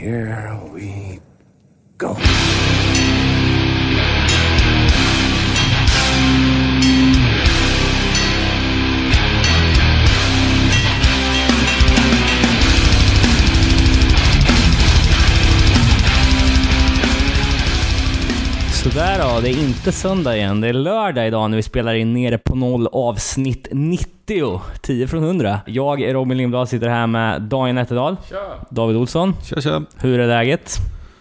here we go. Det är inte söndag igen. Det är lördag idag när vi spelar in nere på noll avsnitt 90. 10 från 100. Jag är Robin Lindblad, sitter här med Daniel Nätterdal, Tja! David Olsson. Tja tja. Hur är läget?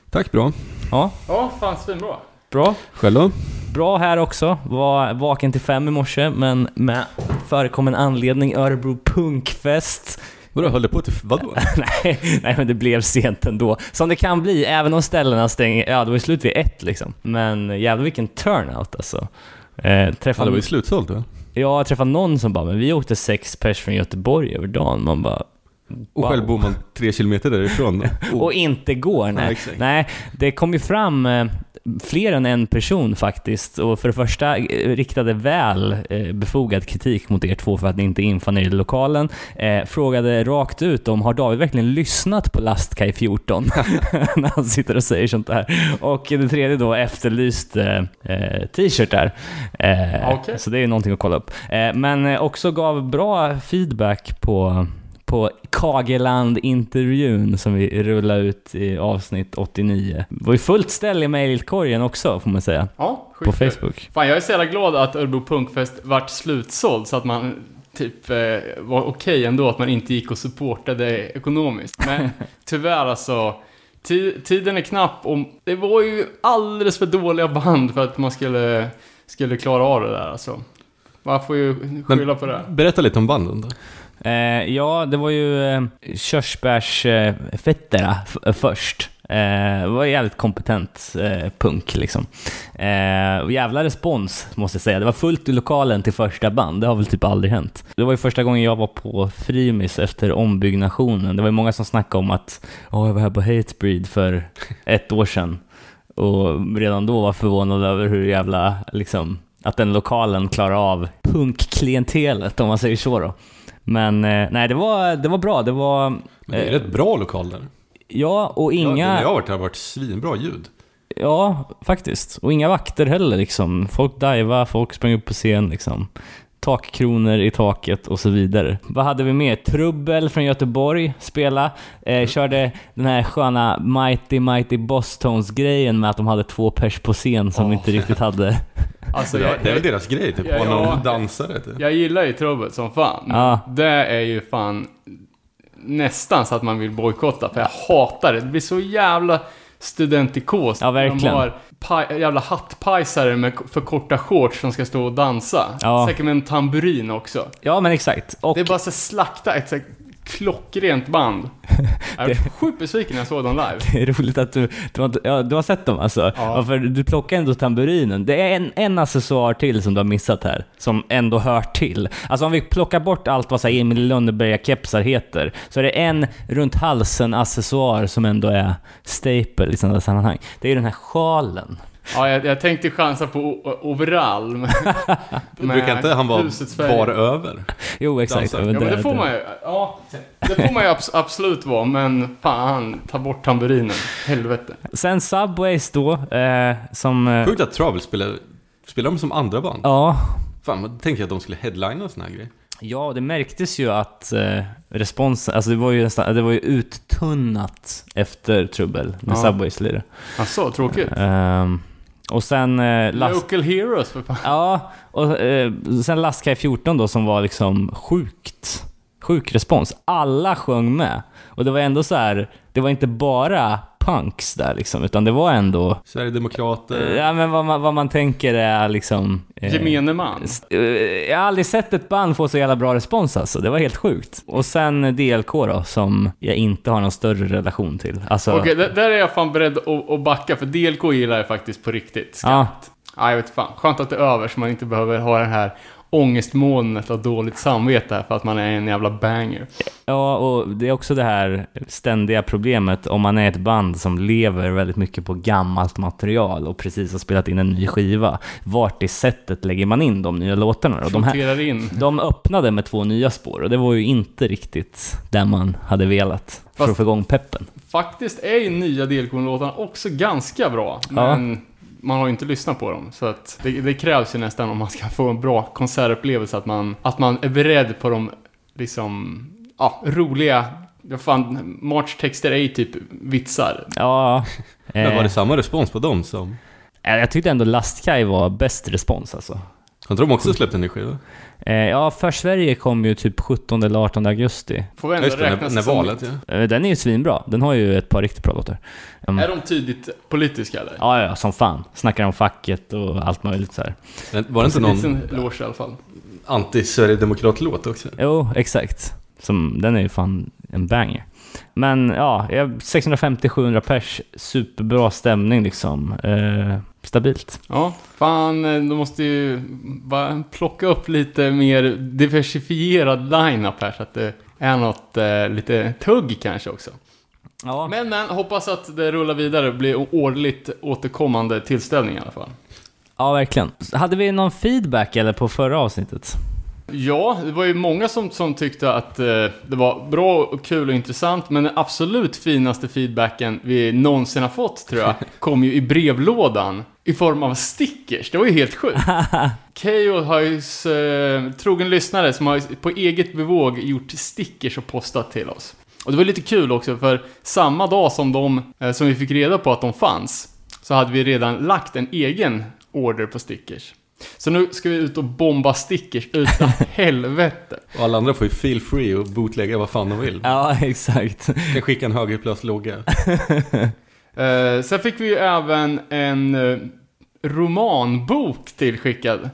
Tack, bra. Ja, Ja, fan svinbra. bra. Själv då? Bra här också. Var vaken till fem i morse, men med förekommen anledning Örebro Punkfest. Vadå, höll det på till... Vadå? nej, nej, men det blev sent ändå. Som det kan bli, även om ställena stänger. Ja, det var ju slut vid ett liksom. Men jävlar vilken turnout alltså. Eh, Ja, träffade, det var ju slutsålt va? ja, jag träffade någon som bara, men vi åkte sex pers från Göteborg över dagen. Man bara... Och själv bor man tre kilometer därifrån. Oh. Och inte går, Ja, nej. exakt. nej, det kom ju fram eh, fler än en person faktiskt. Och för det första eh, riktade väl eh, befogad kritik mot er två för att ni inte infann er i lokalen. Eh, frågade rakt ut om, har David verkligen lyssnat på Lastkaj 14? När han sitter och säger sånt där. Och det tredje då efterlyst eh, eh, t-shirtar. Eh, Okej. Så det är ju någonting att kolla upp. Eh, men eh, också gav bra feedback på på Kageland-intervjun som vi rullade ut i avsnitt 89. Det var ju fullt ställ i mejlkorgen också, får man säga. Ja, På. Facebook. Fan, jag är så jävla glad att Örebro Punkfest vart slutsåld så att man typ eh, var okej ändå att man inte gick och supportade ekonomiskt. Men tyvärr alltså, ti- tiden är knapp och det var ju alldeles för dåliga band för att man skulle, skulle klara av det där alltså. Man får ju skylla på det. Berätta lite om banden då. Eh, ja, det var ju eh, körsbärsfetterna eh, först. Eh, det var jävligt kompetent eh, punk liksom. Eh, jävla respons måste jag säga. Det var fullt i lokalen till första band. Det har väl typ aldrig hänt. Det var ju första gången jag var på Frimis efter ombyggnationen. Det var ju många som snackade om att oh, jag var här på Hatebreed för ett år sedan. Och redan då var förvånad över hur jävla, liksom, att den lokalen klarar av punkklientelet om man säger så då. Men eh, nej, det var, det var bra. Det var... Men det är eh, rätt bra lokal där. Ja, och Ja, inga... när jag har varit där har varit svinbra ljud. Ja, faktiskt. Och inga vakter heller liksom. Folk diva, folk sprang upp på scen liksom. Takkronor i taket och så vidare. Vad hade vi mer? Trubbel från Göteborg spela. Eh, körde den här sköna Mighty Mighty Boss Tones-grejen med att de hade två pers på scen som Åh. inte riktigt hade... Alltså, det, jag, är, det är väl deras grej, typ. Ja, Ja, någon dansare typ. jag gillar ju trubbel som fan. Ja. Det är ju fan nästan så att man vill bojkotta, för jag hatar det. Det blir så jävla studentikost. Ja, verkligen. De har paj, jävla hattpajsare med för korta shorts som ska stå och dansa. Ja. Säkert med en tamburin också. Ja, men exakt. Och Det är bara så slakta ett klockrent band. Jag är sjukt besviken när jag såg dem live. Det är roligt att du, du, har, ja, du har sett dem alltså. Ja. För du plockar ändå tamburinen. Det är en, en accessoar till som du har missat här, som ändå hör till. Alltså om vi plockar bort allt vad så här, Emil Lönneberga-kepsar heter, så är det en runt halsen-accessoar som ändå är staple i sådana sammanhang. Det är ju den här sjalen. Ja, jag, jag tänkte chansa på overall. Men, Brukar inte han vara bara över? Jo, exakt. Ja, men det får man ju. Ja, det får man ju abs- absolut vara, men fan, ta bort tamburinen. Helvete. Sen Subways då, eh, som... Eh, Sjukt att Travel spelar, spelar de som andra band. ja, Fan, man tänkte jag att de skulle headlina och såna här grejer. Ja, det märktes ju att eh, responsen, alltså det var ju nästan, det var ju uttunnat efter Trubbel när Ja. Subways lirade. Alltså, tråkigt. Ehm, och sen eh, last, Local heroes för fan. Ja, och eh, sen Lastkaj 14 då som var liksom sjukt, sjuk respons. Alla sjöng med. Och det var ändå så här, det var inte bara punks där liksom, utan det var ändå, Sverigedemokrater. ja men vad man, vad man tänker är liksom... eh, Gemene man. Eh, Jag har aldrig sett ett band få så jävla bra respons alltså. Det var helt sjukt. Och sen DLK då, som jag inte har någon större relation till. Alltså, Okej, där, där är jag fan beredd att, att backa, för DLK gillar jag faktiskt på riktigt. Ja. Skarpt. Ja, jag vet fan. Skönt att det är över, så man inte behöver ha den här ångestmolnet av dåligt samvete här för att man är en jävla banger. Ja, och det är också det här ständiga problemet om man är ett band som lever väldigt mycket på gammalt material och precis har spelat in en ny skiva. Vart i sättet lägger man in de nya låtarna? Och de, här, in. de öppnade med två nya spår och det var ju inte riktigt där man hade velat för Fast- att få igång peppen. Faktiskt är ju nya delkornlåtarna också ganska bra, men man har ju inte lyssnat på dem. Så att det, det krävs ju nästan om man ska få en bra konsertupplevelse att man, att man är beredd på de liksom, ja, roliga, ja, fan, March-texter är ju typ vitsar. Ja, Men var eh, det samma respons på dem som... jag tyckte ändå Lastkaj var bäst respons alltså. Har inte de också släppt en ny skiva? Eh, ja, för Sverige kom ju typ 17 eller 18 augusti. Får vi ändå Just det, när, när valet ja. Eh, den är ju svinbra. Den har ju ett par riktigt bra låtar. Är de tydligt politiska eller? Ja, ja, som fan. Snackar om facket och allt möjligt så här. Men Var det inte En någon liten eloge i alla fall. anti-Sverigedemokrat-låt också? Jo, exakt. Som, den är ju fan en banger. Men ja, jag- 650-700 pers, superbra stämning liksom. Eh, stabilt. Ja, fan, eh, de måste ju bara plocka upp lite mer diversifierad line-up här så att det är något eh, lite tugg kanske också. Ja. Men, men, hoppas att det rullar vidare och blir årligt återkommande tillställning i alla fall. ja, verkligen. Hade vi någon feedback eller på förra avsnittet? Ja, det var ju många som, som tyckte att eh, det var bra och kul och intressant, men den absolut finaste feedbacken vi någonsin har fått, tror jag, kom ju i brevlådan i form av stickers. Det var ju helt sjukt. Keyyo har ju eh, trogen lyssnare som har på eget bevåg gjort stickers och postat till oss. Och det var lite kul också, för samma dag som de, eh, som vi fick reda på att de fanns, så hade vi redan lagt en egen order på stickers. Så nu ska vi ut och bomba stickers utan helvete. Och alla andra får ju feel free och bootlägga vad fan de vill. Ja, exakt. Kan skicka en högerplats-logga. Eh, sen fick vi ju även en eh, romanbok tillskickad.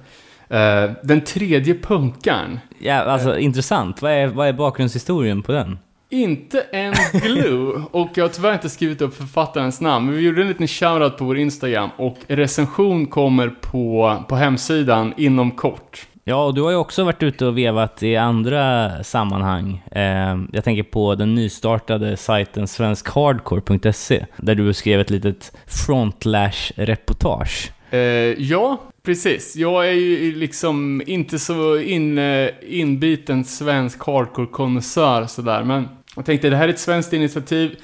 Eh, den tredje punkaren. Ja, alltså intressant. Vad är, vad är bakgrundshistorien på den? Inte en glue, och jag har tyvärr inte skrivit upp författarens namn, men vi gjorde en liten shoutout på vår Instagram och recension kommer på, på hemsidan inom kort. Ja, och du har ju också varit ute och vevat i andra sammanhang. Ehm, jag tänker på den nystartade sajten svenskhardcore.se där du skrev ett litet frontlash-reportage. Eh, ja, precis. Jag är ju liksom inte så in, eh, inbiten svensk hardcore-konnässör sådär, men jag tänkte det här är ett svenskt initiativ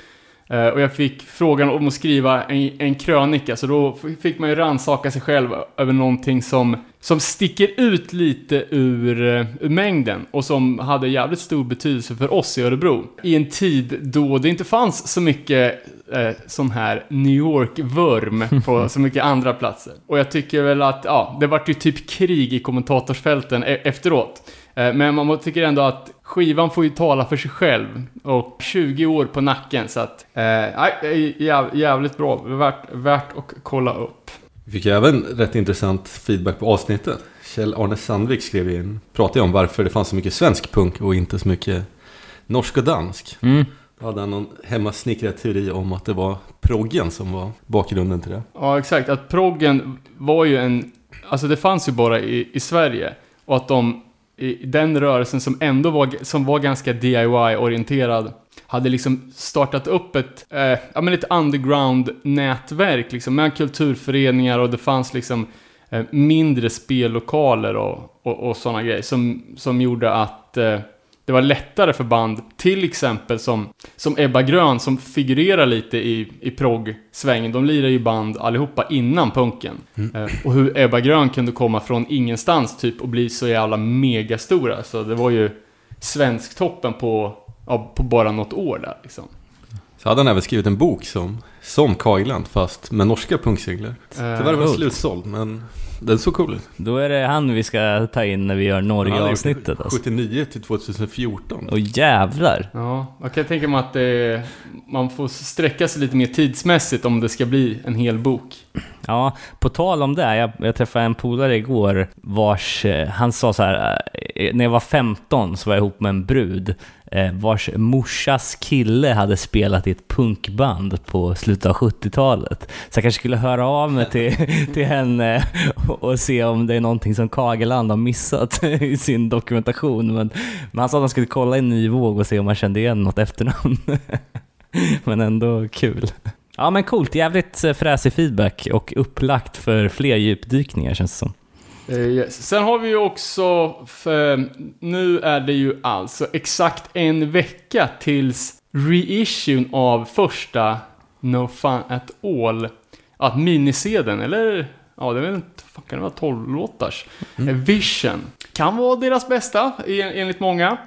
eh, och jag fick frågan om att skriva en, en krönika, så då fick man ju rannsaka sig själv över någonting som, som sticker ut lite ur, eh, ur mängden och som hade jävligt stor betydelse för oss i Örebro. I en tid då det inte fanns så mycket eh, sån här New York-vurm på så mycket andra platser. Och jag tycker väl att, ja, det vart ju typ krig i kommentatorsfälten e- efteråt. Eh, men man tycker ändå att skivan får ju tala för sig själv. Och 20 år på nacken, så att, eh, jäv, jävligt bra. Värt, värt att kolla upp. Vi fick även rätt intressant feedback på avsnittet. Kjell-Arne Sandvik skrev in, pratade om varför det fanns så mycket svensk punk och inte så mycket norsk och dansk. Mm. Hade han någon hemmasnickrad teori om att det var proggen som var bakgrunden till det. Ja, exakt. Att proggen var ju en... Alltså det fanns ju bara i, i Sverige. Och att de, i den rörelsen som ändå var, som var ganska DIY-orienterad, hade liksom startat upp ett, eh, ja men ett underground-nätverk liksom med kulturföreningar och det fanns liksom eh, mindre spellokaler och, och, och sådana grejer som, som gjorde att eh, det var lättare för band, till exempel som, som Ebba Grön som figurerar lite i, i progg-svängen. De lirar ju band allihopa innan punken. Eh, och hur Ebba Grön kunde komma från ingenstans typ och bli så jävla megastora. Så det var ju svensktoppen på, ja, på bara något år där liksom. Så hade han även skrivit en bok som, som Kailand fast med norska punksinglar. Tyvärr var den slutsåld men den såg cool ut. Då är det han vi ska ta in när vi gör Norge-avsnittet alltså. 79 till 2014. Och jävlar! Ja, jag kan tänka mig att det, man får sträcka sig lite mer tidsmässigt om det ska bli en hel bok. Ja, på tal om det, jag, jag träffade en polare igår vars, eh, han sa så här, eh, när jag var 15 så var jag ihop med en brud eh, vars morsas kille hade spelat i ett punkband på slutet av 70-talet. Så jag kanske skulle höra av mig till, till henne och, och se om det är någonting som Kageland har missat i sin dokumentation. Men, men han sa att han skulle kolla i ny våg och se om han kände igen något efternamn. men ändå kul. Ja men coolt, jävligt eh, fräsig feedback och upplagt för fler djupdykningar känns det som. Eh, yes. Sen har vi ju också, nu är det ju alltså exakt en vecka tills reissuen av första No Fun At All, att minisedeln, eller ja, det vet inte, fan kan det vara 12 låtars? Eh, Vision. Kan vara deras bästa, en- enligt många.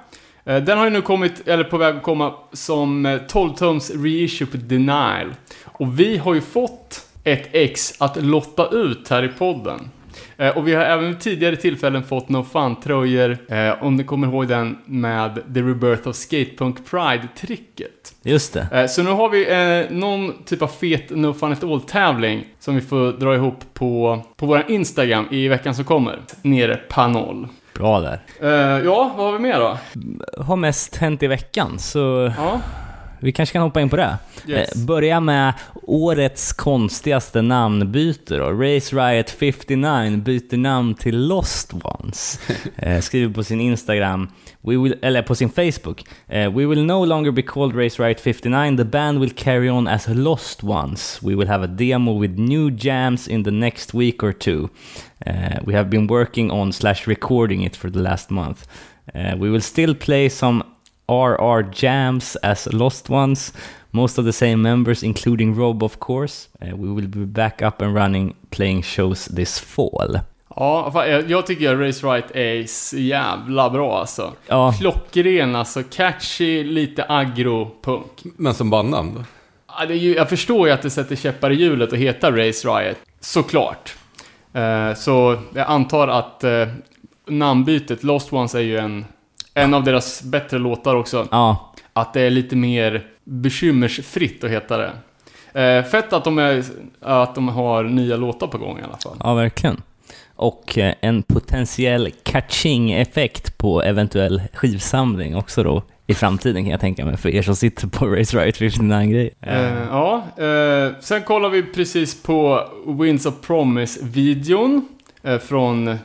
Eh, Den har ju nu kommit, eller på väg att komma, som eh, 12-tums reissue på Denial. Och vi har ju fått ett ex att lotta ut här i podden. Eh, Och vi har även vid tidigare tillfällen fått No Fun-tröjor, eh, om ni kommer ihåg den med The Rebirth of Skatepunk Pride-tricket. Just det. Eh, Så nu har vi eh, någon typ av fet No Fun At All-tävling som vi får dra ihop på, på vår Instagram i veckan som kommer. Nere på noll. Bra där. Eh, ja, vad har vi mer då? Har mest hänt i veckan, så Ja, vi kanske kan hoppa in på det. yes. Eh, Börja med årets konstigaste namnbyte då. Race Riot 59 byter namn till Lost Ones. Eh, skriver på sin Instagram, will, eller på sin Facebook. Eh, We will no longer be called Race Riot 59, the band will carry on as Lost Ones. We will have a demo with new jams in the next week or two. We have been working on slash recording it for the last month. We will still play some RR jams as Lost Ones. Most of the same members, including Rob, of course. Uh, we will be back up and running, playing shows this fall. Ja, jag, tycker Race Right är så jävla bra alltså. Ja, Klockren alltså, catchy, lite agro-punk. Men som bandnamn då? Ja, det är ju, jag förstår ju att det sätter käppar i hjulet att heta Race Riot, såklart. Eh, så jag antar att eh, namnbytet, Lost Ones är ju en, en av deras bättre låtar också. ja, Att det är lite mer bekymmersfritt att heta det. Eh, fett att de, är, att de har nya låtar på gång i alla fall. ja, verkligen. Och eh, en potentiell catching-effekt på eventuell skivsamling också då i framtiden kan jag tänka mig, för er som sitter på Race Riot 59-grejer. Eh, ja, eh, sen kollar vi precis på Winds of Promise-videon. Eh, från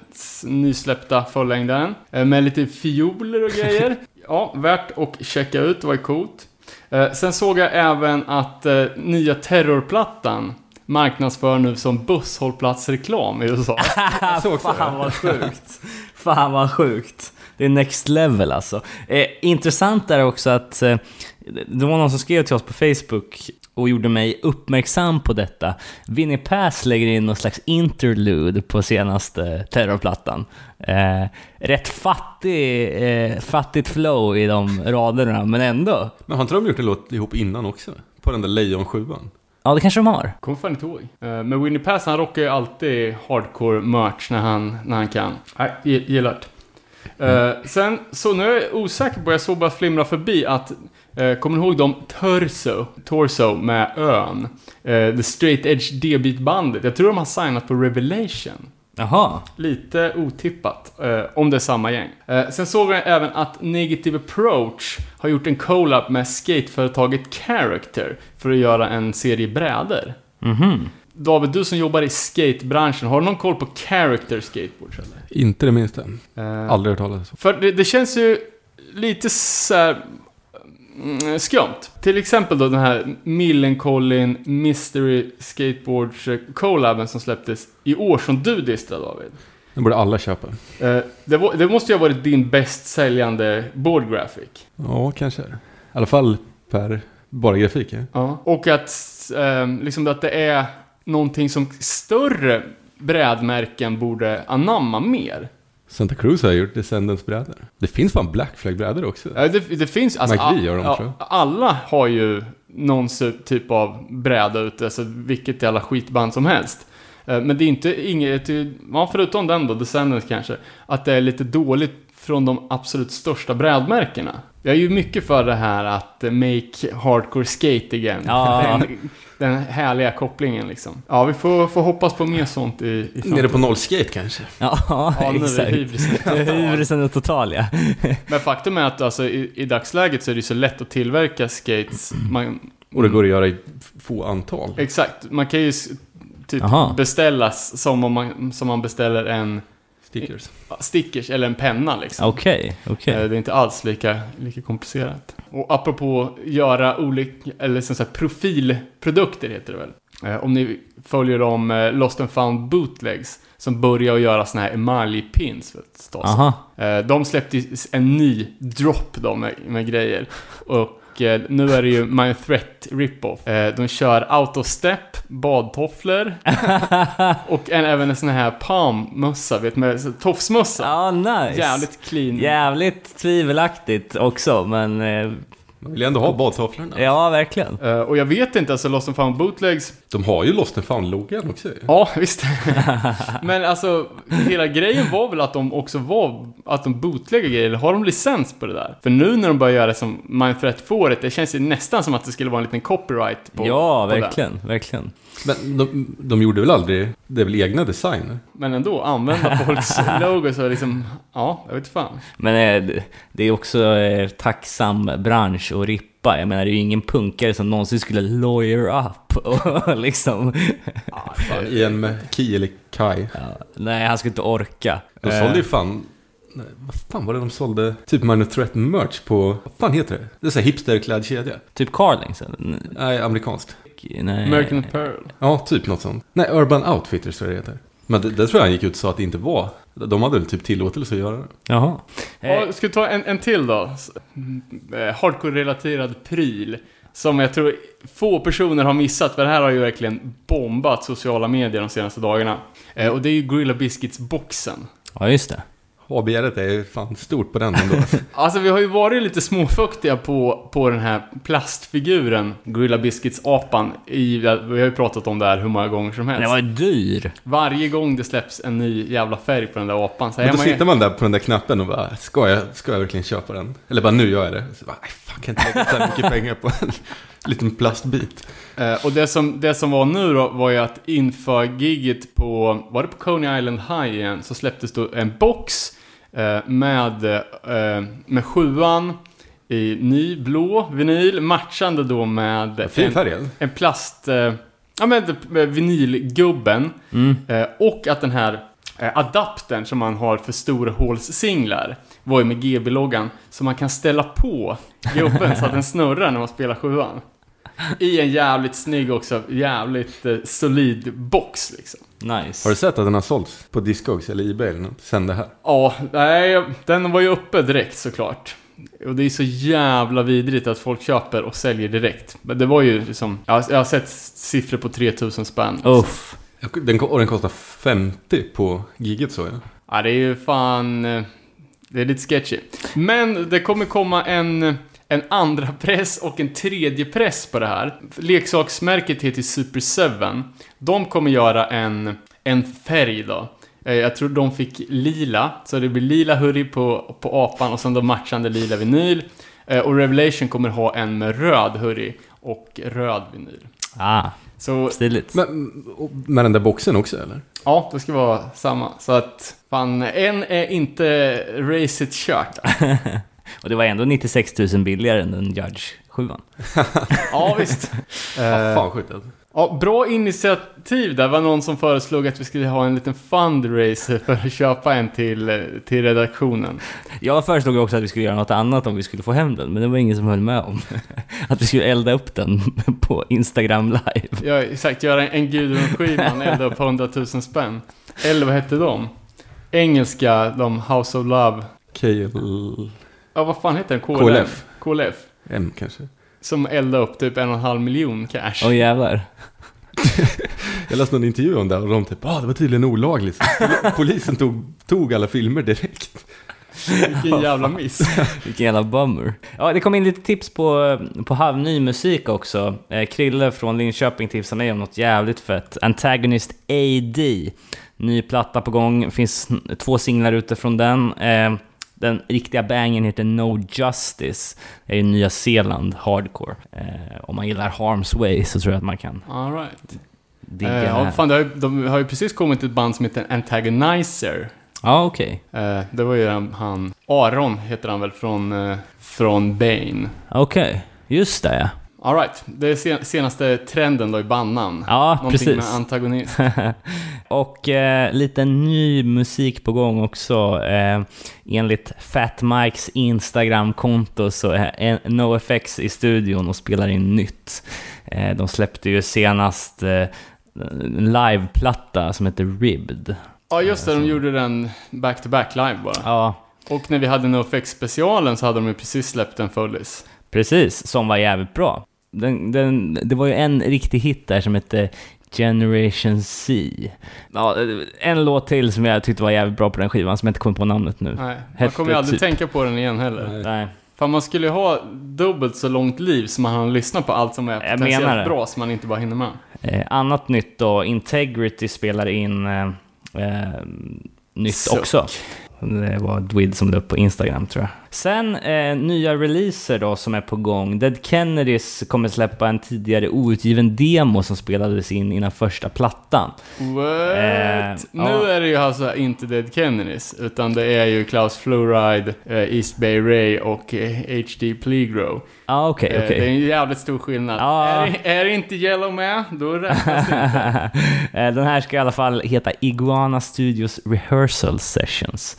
nysläppta fullängdaren. Eh, med lite fioler och grejer. ja, värt att checka ut, det var coolt. Eh, sen såg jag även att nya Terrorplattan marknadsför nu som busshållplatsreklam i USA. Fan vad sjukt. Fan vad sjukt. Det är next level alltså. Eh, intressant är också att eh, det var någon som skrev till oss på Facebook och gjorde mig uppmärksam på detta. Winnie Pass lägger in någon slags interlude på senaste terrorplattan. Eh, rätt fattig, eh, fattigt flow i de raderna, men ändå. Men har inte de gjort en låt ihop innan också? På den där Lejon-sjuan? Ja, det kanske de har. Kommer fan inte ihåg. Eh, Men Winnie Pass han rockar ju alltid hardcore merch när han, när han kan. Nej, gi- gillar det. Eh, sen, så nu är jag osäker på, jag såg bara flimra förbi att, kommer ni ihåg de Torso, Torso med ön? Eh, The Straight Edge D-beat-bandet. Jag tror de har signat på Revelation. Jaha. Lite otippat, eh, om det är samma gäng. Eh, sen såg jag även att Negative Approach har gjort en collab med skateföretaget Character för att göra en serie brädor. Mhm. David, du som jobbar i skatebranschen, har du någon koll på Character Skateboards eller? Inte det minsta. Eh, Aldrig hört talas om. För det, det känns ju lite så här, mm, skumt. Till exempel då den här Millencolin Mystery Skateboards eh, collaben som släpptes i år som du distrade David. Den borde alla köpa. Eh, det, var, det måste ju ha varit din bäst säljande board graphic. Ja, kanske. I alla fall per bara grafik. Ja. Ja. Och att, eh, liksom att det är någonting som större brädmärken borde anamma mer. Santa Cruz har gjort Descendants-brädor. Det finns fan Black Flag-brädor också. Ja, det, det finns, alltså, Mike V gör dem, a- tror a- alla har ju någon typ av bräda ute, alltså vilket jävla skitband som helst. Eh, Men det är inte inget, ja, förutom den då, Descendants kanske, att det är lite dåligt från de absolut största brädmärkena. Jag är ju mycket för det här att make hardcore skate again. Ja. Den den härliga kopplingen liksom. Ja, vi får, får hoppas på mer sånt i, i framtiden. Nere på nollskate kanske? Ja, Ja, nu är exakt. hybrisen är total ja. Men faktum är att alltså, i, i dagsläget så är det så lätt att tillverka skates. Man, Och det går att göra i få antal. exakt, man kan ju typ Aha. beställas som om man, som man beställer en Stickers. stickers eller en penna liksom. Okej, okej. Eh, Det är inte alls lika, lika komplicerat. Och apropå göra olika, eller så här profilprodukter heter det väl. Eh, Om ni följer de eh, Lost and found bootlegs som börjar att göra såna här emaljpins för ett tag sedan. Aha. De släppte en ny drop då med, med grejer. Och eh, nu är det ju My Threat Rip-Off. Eh, De kör autostep, badtofflor och en, även en sån här palmmössa, vet med tofsmössa. Ja, nice. Jävligt clean. Jävligt tvivelaktigt också, men eh, Man vill ju ändå ha badtofflorna. ja, verkligen. Eh, och jag vet inte, alltså Lost and found bootlegs, De har ju Lost and found-loggan också ju. ja visst. Men alltså, hela grejen var väl att de också var, att de bootleggar grejer, eller har de licens på det där? För nu när de börjar göra det som Mindthreat får det, det känns ju nästan som att det skulle vara en liten copyright på ja, på det. verkligen, verkligen. Men de, de gjorde väl aldrig, det är väl egna designer? Men ändå, använda folks logos och liksom, ja, jag vet fan. Men eh, det- är också eh, tacksam bransch att rippa. Jag menar, det är ju ingen punkare som någonsin skulle lawyer up och liksom... Fan, I en med Ki eller Kai. Ja, nej, han skulle inte orka. De sålde ju fan... Nej, vad fan var det de sålde? Typ Minor Threat merch på... Vad fan heter det? Det är så här hipsterklädkedja. Typ Carlings Nej, amerikanskt. Nej. American Apparel. Ja, typ något sånt. Nej, Urban Outfitters tror jag det heter. Men det, det tror jag han gick ut och sa att det inte var. De hade väl typ tillåtelse att göra det. Jaha. Ja, ska vi ta en, en till då? Eh, Hardcore-relaterad pryl. Som jag tror få personer har missat, för det här har ju verkligen bombat sociala medier de senaste dagarna. Eh, och det är ju Gorilla Biscuits-boxen. ja, just det. A-begäret är ju fan stort på den ändå. Alltså vi har ju varit lite småfuktiga på, på den här plastfiguren, Gorilla Biscuits-apan. I, vi har ju pratat om det här hur många gånger som helst. Den var ju dyr. Varje gång det släpps en ny jävla färg på den där apan så Men då man ju- sitter man där på den där knappen och bara, ska jag, ska jag verkligen köpa den? Eller bara, nu gör jag det. Så bara, nej fan kan jag inte lägga så här mycket pengar på en liten plastbit. Eh, och det som, det som var nu då var ju att inför giget på, var det på Coney Island High igen, så släpptes då en box med, eh, med sjuan i ny blå vinyl, matchande då med en, en plast, eh, ja med, med vinylgubben Mm. eh, och att den här eh, adaptern som man har för storhålssinglar var ju med GB-loggan så man kan ställa på gubben så att den snurrar när man spelar sjuan. I en jävligt snygg också, jävligt eh, solid box liksom. Nice. Har du sett att den har sålts på Discogs eller Ebay eller något? Sen det här. Ja, nej, den var ju uppe direkt såklart. Och det är så jävla vidrigt att folk köper och säljer direkt. Men det var ju liksom, jag har, jag har sett siffror på 3000 spänn. Uff. Den, och den kostar 50 på giget så ja. Ja, det är ju fan... eh, Det är lite sketchy. Men det kommer komma en, en andra press och en tredje press på det här. Leksaksmärket heter Super 7. De kommer göra en, en färg då. Eh, Jag tror de fick lila, så det blir lila hoodie på, på apan och sen då matchande lila vinyl. Eh, Och Revelation kommer ha en med röd hoodie och röd vinyl. Ah, Så stiligt. Men, med den där boxen också eller? Ja, det ska vara samma. Så att, fan, en är inte racet kört. Och det var ändå 96 000 billigare än den Judge 7 Ja, visst. Ja, Eh, fan sjukt. ja, bra initiativ där. Det var någon som föreslog att vi skulle ha en liten fundraiser för att köpa en till, eh, till redaktionen. Jag föreslog också att vi skulle göra något annat om vi skulle få hem den, men det var ingen som höll med om. Att vi skulle elda upp den på Instagram live. Ja, exakt. Göra en, en Gudrun Schyman, elda upp 100 000 spänn. Eller vad hette de? Engelska, de House of Love. KL... Ja, vad fan heter den? KLM? KLF. KLF. M kanske. Som eldade upp typ en och en halv miljon cash. Åh jävlar. Jag läste någon intervju om det och de typ, ah det var tydligen olagligt. Så Polisen tog, tog alla filmer direkt. Vilken jävla miss. Vilken jävla bummer. Ja, det kom in lite tips på, på halvny musik också. Eh, Krille från Linköping tipsade mig om något jävligt fett. Antagonist AD. Ny platta på gång, finns två singlar ute från den. Eh, Den riktiga bangen heter No Justice. Det är ju Nya Zeeland hardcore. Eh, om man gillar Harm's Way så tror jag att man kan All right. digga Eh, ja, fan, har, de har ju precis kommit ett band som heter Antagonizer. Ja, okej. Eh, det var ju han- Aron heter han väl, från, eh, från Bane. Okej, just det ja. All right. det är sen, senaste trenden då i bandnamn. Ja, Någonting precis. med antagonist. och eh, lite ny musik på gång också. Eh, enligt Fat Mikes Instagram-konto så är NoFX i studion och spelar in nytt. Eh, de släppte ju senast eh, liveplatta som heter Ribbed. Ja, just det. De gjorde den back-to-back live bara. Ja, Och när vi hade NoFX-specialen så hade de ju precis släppt en fullis. precis. Som var jävligt bra. Den, den, det var ju en riktig hit där som hette Generation C. Ja, en låt till som jag tyckte var jävligt bra på den skivan som jag inte kommer på namnet nu. Nej, man Hette kommer ju aldrig typ- tänka på den igen heller. Nej. Nej. Fan, man skulle ju ha dubbelt så långt liv som man har lyssnat på allt som är Jag potentiellt bra som man inte bara hinner med. Eh, annat nytt då, Integrity spelar in eh, eh, nytt Suck. också. Det var Dwid som la upp på Instagram tror jag. Sen eh, nya releaser då som är på gång. Dead Kennedys kommer släppa en tidigare outgiven demo som spelades in innan första plattan. What? Eh, nu ja. är det ju alltså inte Dead Kennedys, utan det är ju Klaus Fluoride, eh, East Bay Ray och eh, HD Plegro. Ja, ah, Eh, okej. Det är en jävligt stor skillnad. Ja. Är, är inte Yellow med, då räknas det inte. Eh, Den här ska i alla fall heta Iguana Studios Rehearsal Sessions.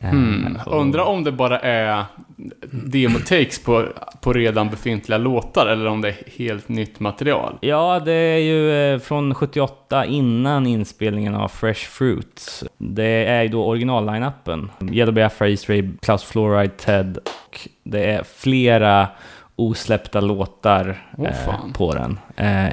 Eh, Hmm. och- Undrar om det bara är demo-takes på, på redan befintliga låtar, eller om det är helt nytt material. Ja, det är ju eh, från 78 innan inspelningen av Fresh Fruit. Det är ju då original-line-upen. Yellow Biafra, East Ray, Klaus Fluoride, Ted och det är flera osläppta låtar Åh, eh, på den. Eh,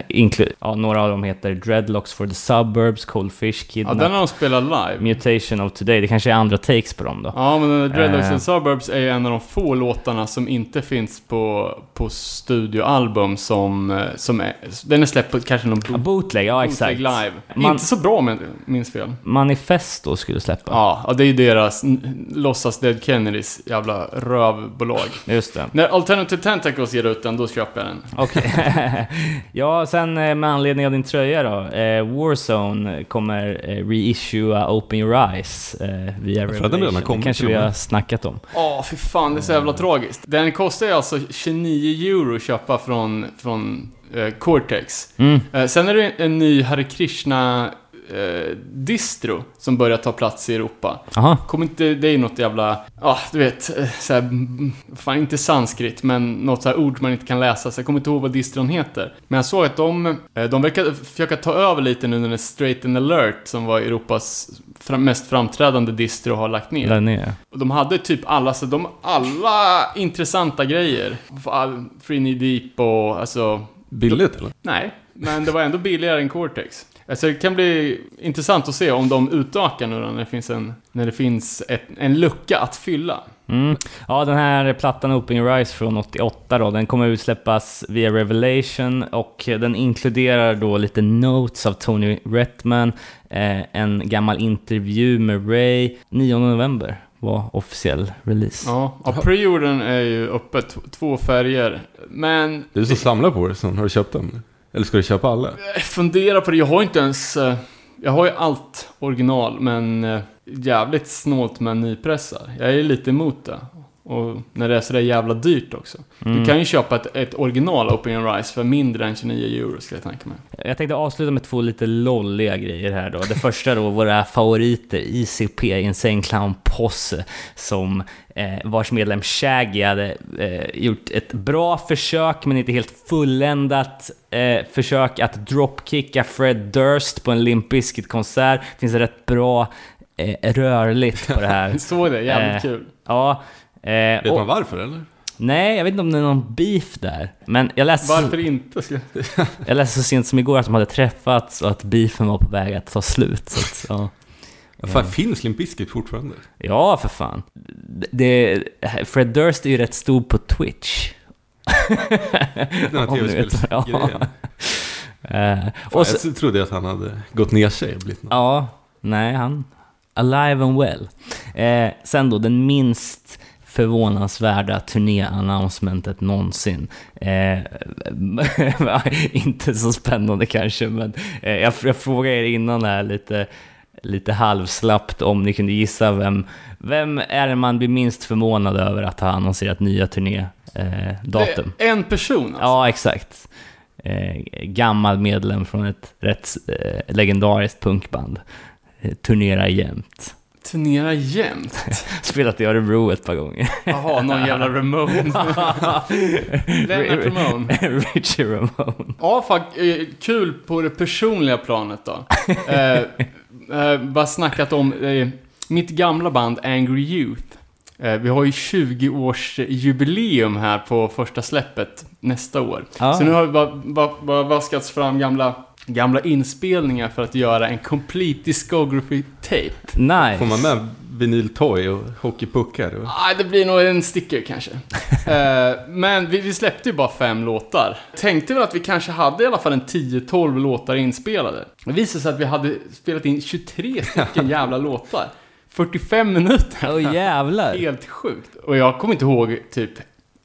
ja, några av dem heter Dreadlocks for the Suburbs, Cold Fish, Ja, Kidnap, den har de spelat live. Mutation of Today. Det kanske är andra takes på dem då. Ja, men den där Dreadlocks Eh. Suburbs är ju en av de få låtarna som inte finns på, på studioalbum som, eh, som är, den är släppt på kanske någon Ja, boot, bootleg, ja exakt. bootleg live. Man- Inte så bra om jag minns fel. Manifesto skulle släppa. Ja, ja, det är ju deras låtsas Dead Kennedys jävla rövbolag. Just det. När Alternative Tentacles ger ut den, då köper jag den. Okej. ja, sen eh, med anledning av din tröja då. Eh, Warzone kommer eh, reissua Open Your Eyes eh, via den Revelation. kommit Det kanske vi har snackat om. Åh, fy fan, det är så jävla tragiskt. Den kostar ju alltså 29 euro att köpa från, från eh, Cortex. Mm. Eh, sen är det en ny Hare Krishna eh, distro som börjar ta plats i Europa. Aha. Kommer inte, det är något jävla, ja du vet, eh, så här, mm, fan inte sanskrit, men något så här ord man inte kan läsa, så jag kommer inte ihåg vad distron heter. Men jag såg att de, eh, de verkar försöka ta över lite nu när Straight and Alert, som var Europas mest framträdande distro, har lagt ner. Där nere. Och de hade typ alla, så de, alla intressanta grejer. Free Knee Deep och alltså, Billigt eller? nej. Men det var ändå billigare än Cortex. Alltså det kan bli intressant att se om de utökar nu då, när det finns en, när det finns ett, en lucka att fylla. Mm. Ja, den här plattan Open Your Eyes från 88 då, den kommer utsläppas via Revelation och den inkluderar då lite notes av Tony Retman, eh, en gammal intervju med Ray, 9 november var officiell release. Ja, ja preordern är ju öppet, två färger. Men Du som samlar på det, så har du köpt dem? Eller ska du köpa alla? Eh, jag funderar på det, jag har inte ens... Eh, jag har ju allt original, men eh, jävligt snålt med nypressar. Jag är lite emot det. Och när det är sådär jävla dyrt också. Mm. Du kan ju köpa ett, ett original Open Eyes för mindre än 29 euro, skulle jag tänka mig. Jag tänkte avsluta med två lite lolliga grejer här då. Det första då, våra favoriter, ICP, Insane Clown Posse, som eh, vars medlem Shaggy hade eh, gjort ett bra försök, men inte helt fulländat eh, försök att dropkicka Fred Durst på en Limp Bizkit-konsert. Det finns rätt bra eh, rörligt på det här. Såg det, jävligt Eh, kul. Ja. Eh, Vet och, man varför eller? nej, jag vet inte om det är någon beef där. Men jag läste... Varför inte? Jag läste så sent som igår att de hade träffats och att beefen var på väg att ta slut. Så att, ja. Ja. Fan, finns Limp Bizkit fortfarande? ja, för fan. Det, Fred Durst är ju rätt stor på Twitch. Den här tv-spelsgrejen. Eh, Fan, och så, jag trodde att han hade gått ner sig och blivit något. ja, nej, han... Alive and well. Eh, sen då, den minst förvånansvärda turné-announcementet någonsin. Eh, inte så spännande kanske, men eh, jag, jag frågade er innan här lite, lite halvslappt om ni kunde gissa vem, vem är det man blir minst förvånad över att ha annonserat nya turnédatum? Eh, en person alltså. Ja, exakt. Eh, gammal medlem från ett rätt eh, legendariskt punkband. Eh, turnerar jämt. Turnera jämt. Spelat i Örebro ett par gånger. Jaha, någon jävla Ramone. Lennart Ramone. Richie Ramone. Ja, fuck, eh, kul på det personliga planet då. Eh, eh, bara snackat om eh, mitt gamla band Angry Youth. Vi har ju 20-årsjubileum här på första släppet nästa år. Ja. Så nu har vi bara, bara, bara vaskats fram gamla, gamla inspelningar för att göra en complete discography tape. Nice. Får man med vinyltoy och hockeypuckar? Och... Ah, det blir nog en sticker kanske. Eh, men vi, vi släppte ju bara fem låtar. Tänkte väl att vi kanske hade i alla fall en 10-12 låtar inspelade. Det visade sig att vi hade spelat in 23 stycken jävla låtar. 45 minuter. Åh jävlar. Helt sjukt. Och jag kommer inte ihåg typ,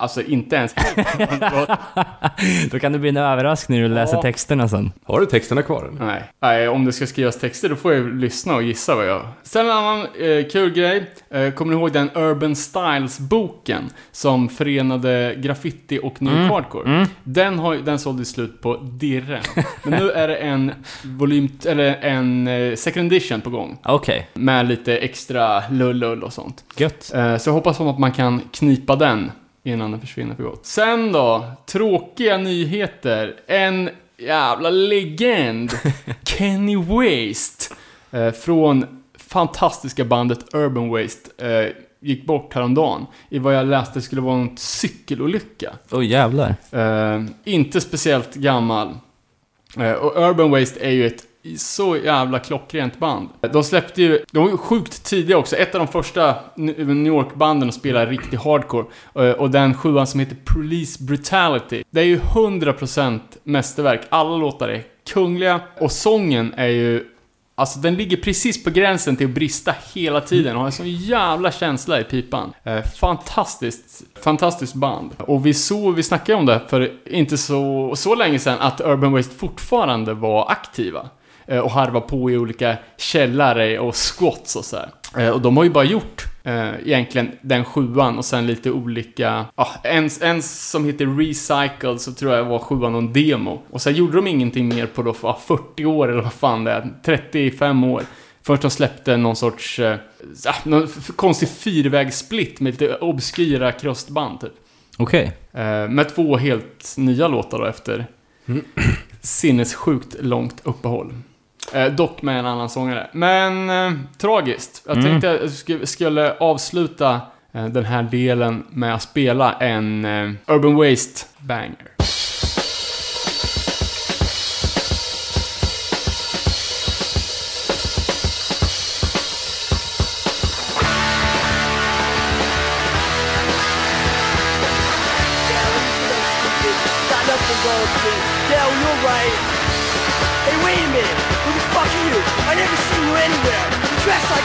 alltså inte ens Då kan det bli en överraskning när du läser Ja. texterna sen. Har du texterna kvar? eller? Nej. Nej, om det ska skrivas texter då får jag lyssna och gissa vad jag... Sen en annan eh, kul grej. Eh, kommer ni ihåg den Urban Styles-boken som förenade graffiti och new Mm. hardcore? Mm. Den, har, den sålde slut på dirren. Men nu är det en volym, eller en eh, second edition på gång. Okej, Med lite extra lull och sånt. gött. Eh, Så jag hoppas att man kan knipa den innan den försvinner för gott. Sen då, tråkiga nyheter. En jävla legend, Kenny Waste, eh, från fantastiska bandet Urban Waste, eh, gick bort häromdagen i vad jag läste skulle vara en cykelolycka. Åh jävlar. Eh, inte speciellt gammal. Och Urban Waste är ju ett så jävla klockrent band. De släppte ju, de var ju sjukt tidiga också. Ett av de första New York-banden att spela riktig hardcore. Eh, och den sjuan som heter Police Brutality. Det är ju 100% mästerverk. Alla låtar är kungliga. Och sången är ju Alltså den ligger precis på gränsen till att brista hela tiden och har en sån jävla känsla i pipan. Eh, fantastiskt, fantastiskt band. Och vi såg, vi snackade om det för inte så, så länge sedan att Urban Waste fortfarande var aktiva. Eh, och harva på i olika källare och squats och så här. Eh, och de har ju bara gjort eh, egentligen den sjuan och sen lite olika, ja, en, en som heter Recycled så tror jag var sjuan någon demo. Och sen gjorde de ingenting mer på då ja, 40 år eller vad fan det är, 35 år. Först de släppte någon sorts, eh, någon konstig fyrvägssplit med lite obskyra krustband typ. Okej. Eh, med två helt nya låtar då efter sinnessjukt långt uppehåll. Eh, dock med en annan sångare. Men eh, tragiskt. Jag Mm. tänkte jag sk- skulle avsluta eh, den här delen med att spela en eh, Urban Waste banger.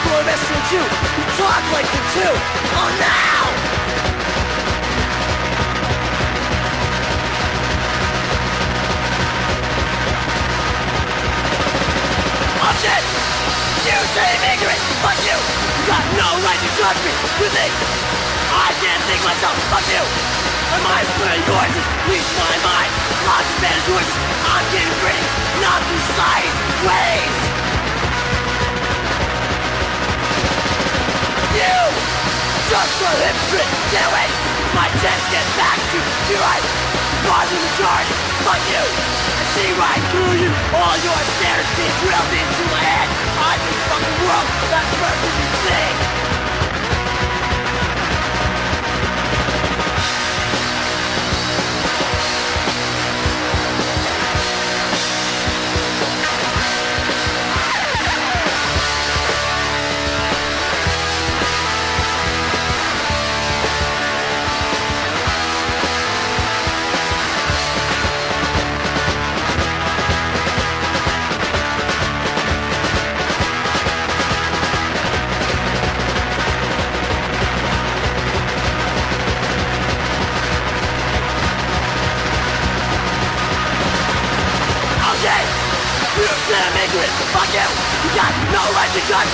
Dress like one of SO2. You talk like them too. Oh, now! Oh, shit! You say I'm ignorant! Fuck you! You got no right to judge me! You think I can't think myself! Fuck you! My mind's clear, yours is least my mind! Lots of yours! I'm getting free! Not through science ways! You! Just a hypocrite! Get away! My chance to get back to you right! Part of the majority! Fuck you! I see right through you! All your snares being drilled into my head! I'm the fucking world! That's perfectly thing!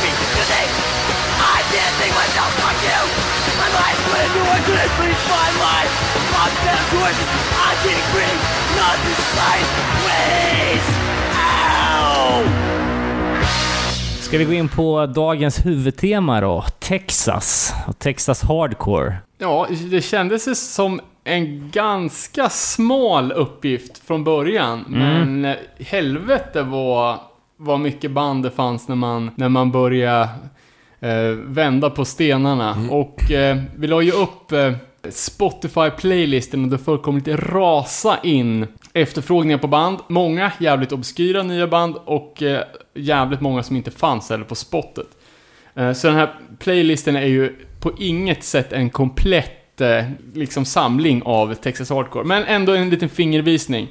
Me. You think I think myself? Fuck you. My into please find. Not this. Please. Ow. Ska vi gå in på dagens huvudtema då? Texas. Och Texas Hardcore. Ja, det kändes som en ganska smal uppgift från början. Men eh, helvete vad, vad mycket band det fanns när man, när man började eh, vända på stenarna. Och eh, vi la ju upp eh, Spotify-playlisten och det fullkomligt rasa in efterfrågningar på band. Många jävligt obskyra nya band och eh, jävligt många som inte fanns heller på spottet. Eh, Så den här playlisten är ju på inget sätt en komplett eh, liksom samling av Texas Hardcore, men ändå en liten fingervisning.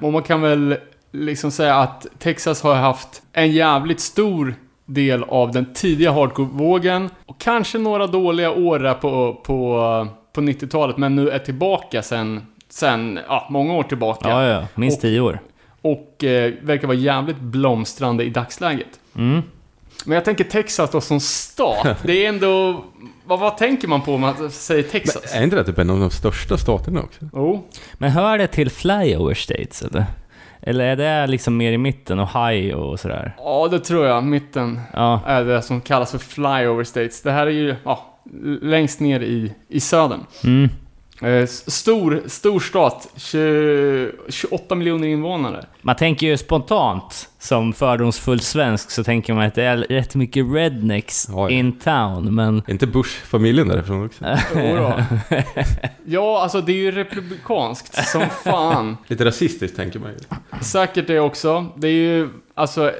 Och man kan väl liksom säga att Texas har haft en jävligt stor del av den tidiga hardcore-vågen och kanske några dåliga år där på, på, på 90-talet, men nu är tillbaka sen, sen ja, många år tillbaka. Ja, ja. Minst Och- tio år. Och eh, verkar vara jävligt blomstrande i dagsläget. Mm. Men jag tänker Texas då som stat. Det är ändå... Vad, vad tänker man på om man säger Texas? Är inte det typ en av de största staterna också? Jo. Men hör det till flyover states eller? Eller är det liksom mer i mitten, Ohio och sådär? Ja, det tror jag. Mitten Ja, är det som kallas för flyover states. Det här är ju ja, längst ner i, i södern. mm. Eh, stor, stor stat. 20, 28 miljoner invånare. Man tänker ju spontant, som fördomsfull svensk, så tänker man att det är rätt mycket rednecks Ja, ja. in town, men... Är inte Bush-familjen därifrån också? Ja, alltså det är ju republikanskt som fan. Lite rasistiskt tänker man ju. Säkert det också. Det är ju, alltså,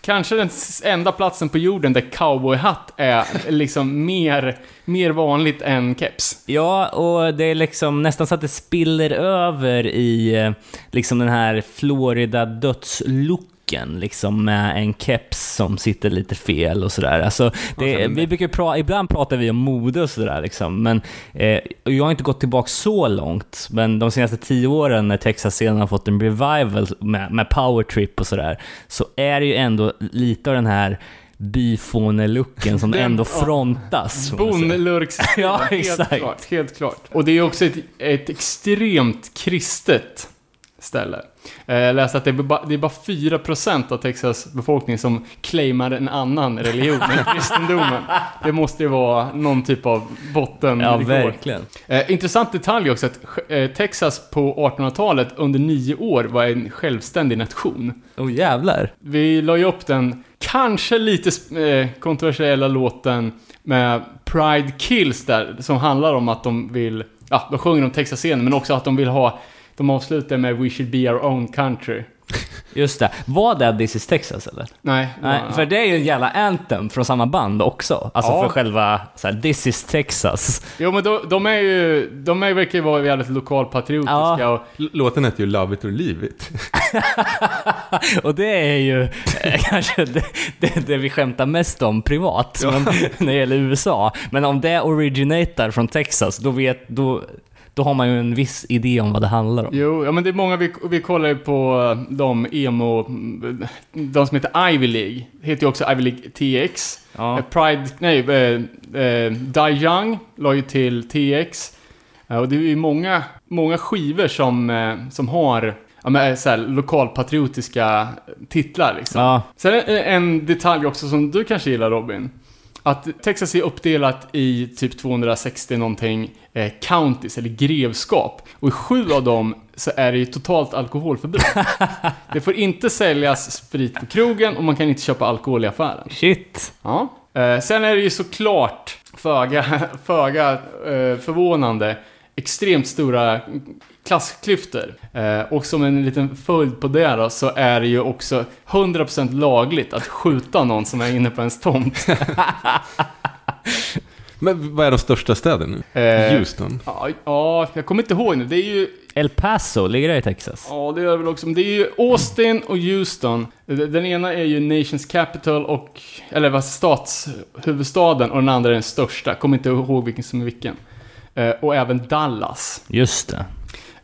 kanske den enda platsen på jorden där cowboyhatt är liksom mer, mer vanligt än keps. Ja, och det är liksom nästan så att det spiller över i eh, liksom den här Florida dödslooken liksom med en keps som sitter lite fel och sådär. Alltså, det, vi brukar pra, ibland pratar vi om mode och sådär liksom, men eh, jag har inte gått tillbaka så långt, men de senaste tio åren när Texas-scenen har fått en revival med, med power trip och sådär, så är det ju ändå lite av den här byfåne-looken som Den- ändå frontas. Bonlurksstilen, Ja, helt klart. Helt klart. Och det är också ett, ett extremt kristet ställe. Eh, Jag läste att det är bara, det är bara 4% av Texas befolkning som claimar en annan religion än kristendomen. Det måste ju vara någon typ av botten. Ja, verkligen. Eh, intressant detalj också att eh, Texas på 1800-talet under nio år var en självständig nation. Oh jävlar. Vi la ju upp den kanske lite eh, kontroversiella låten med Pride Kills där, som handlar om att de vill, ja, de sjunger om Texas-scenen, men också att de vill ha, de avslutar med We should be our own country. Just det. Var det This is Texas eller? Nej, Nej, ja, för det är ju en jävla anthem från samma band också. Alltså Ja. för själva så här, This is Texas. Jo men de, de är ju, de är, verkar ju vara jävligt lokalpatriotiska Ja. och Låten heter ju Love it or leave it. Och det är ju eh, kanske det, det, det vi skämtar mest om privat men, när det gäller USA. Men om det originatar från Texas, då, vet, då, då har man ju en viss idé om vad det handlar om. Jo, ja men det är många, vi, vi kollar ju på de emo, de som heter Ivy League. Heter ju också Ivy League TX. Ja. Eh, Pride, nej, eh, eh, Die Young la ju till TX. Eh, och det är ju många, många skivor som, eh, som har ja, men, eh, så här, lokalpatriotiska titlar liksom. Ja, Sen en detalj också som du kanske gillar Robin. Att Texas är uppdelat i typ 260 någonting eh, counties, eller grevskap. Och i sju av dem så är det ju totalt alkoholförbud. det får inte säljas sprit på krogen och man kan inte köpa alkohol i affären. shit. Ja. Eh, sen är det ju såklart föga, föga eh, förvånande extremt stora klassklyftor. Eh, och som en liten följd på det då, så är det ju också 100% lagligt att skjuta någon som är inne på ens tomt. Men vad är de största städerna nu? Eh, Houston? Ja, ja, jag kommer inte ihåg nu. Det är ju, El Paso, ligger det i Texas? ja det gör det väl också, men det är ju Austin och Houston. Den ena är ju Nations Capital och, eller vad, statshuvudstaden och den andra är den största. Kommer inte ihåg vilken som är vilken. Eh, och även Dallas. Just det.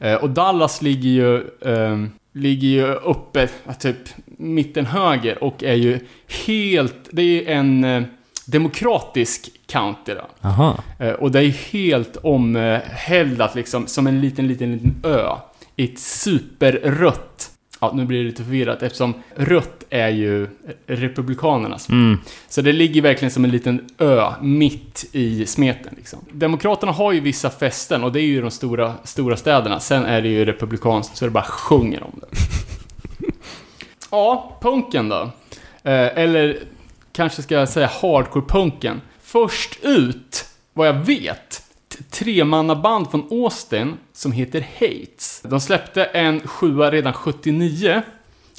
Eh, och Dallas ligger ju ehm, ligger ju uppe, typ mitten höger och är ju helt, det är ju en eh, demokratisk county då. Aha. Och det är ju helt omhällat liksom, som en liten, liten, liten ö. I ett superrött... Ja, nu blir det lite förvirrat eftersom rött är ju Republikanernas. Mm. Så det ligger verkligen som en liten ö mitt i smeten. Liksom. Demokraterna har ju vissa fästen och det är ju de stora, stora städerna. Sen är det ju republikanskt så det bara sjunger om det. ja, punken då. Eh, eller kanske ska jag säga hardcore-punken. Först ut, vad jag vet, tremannaband från Austin som heter Hates. De släppte en sjua redan 79,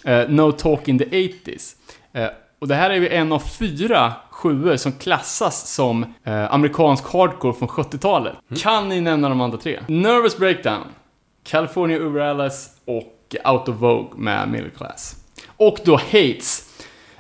eh, No Talk in the 80s. Eh, och det här är ju en av fyra sjuor som klassas som eh, amerikansk hardcore från 70-talet. Kan ni nämna de andra tre? Nervous Breakdown, California Uber Alice och Out of Vogue med Middle Class. Och då Hates.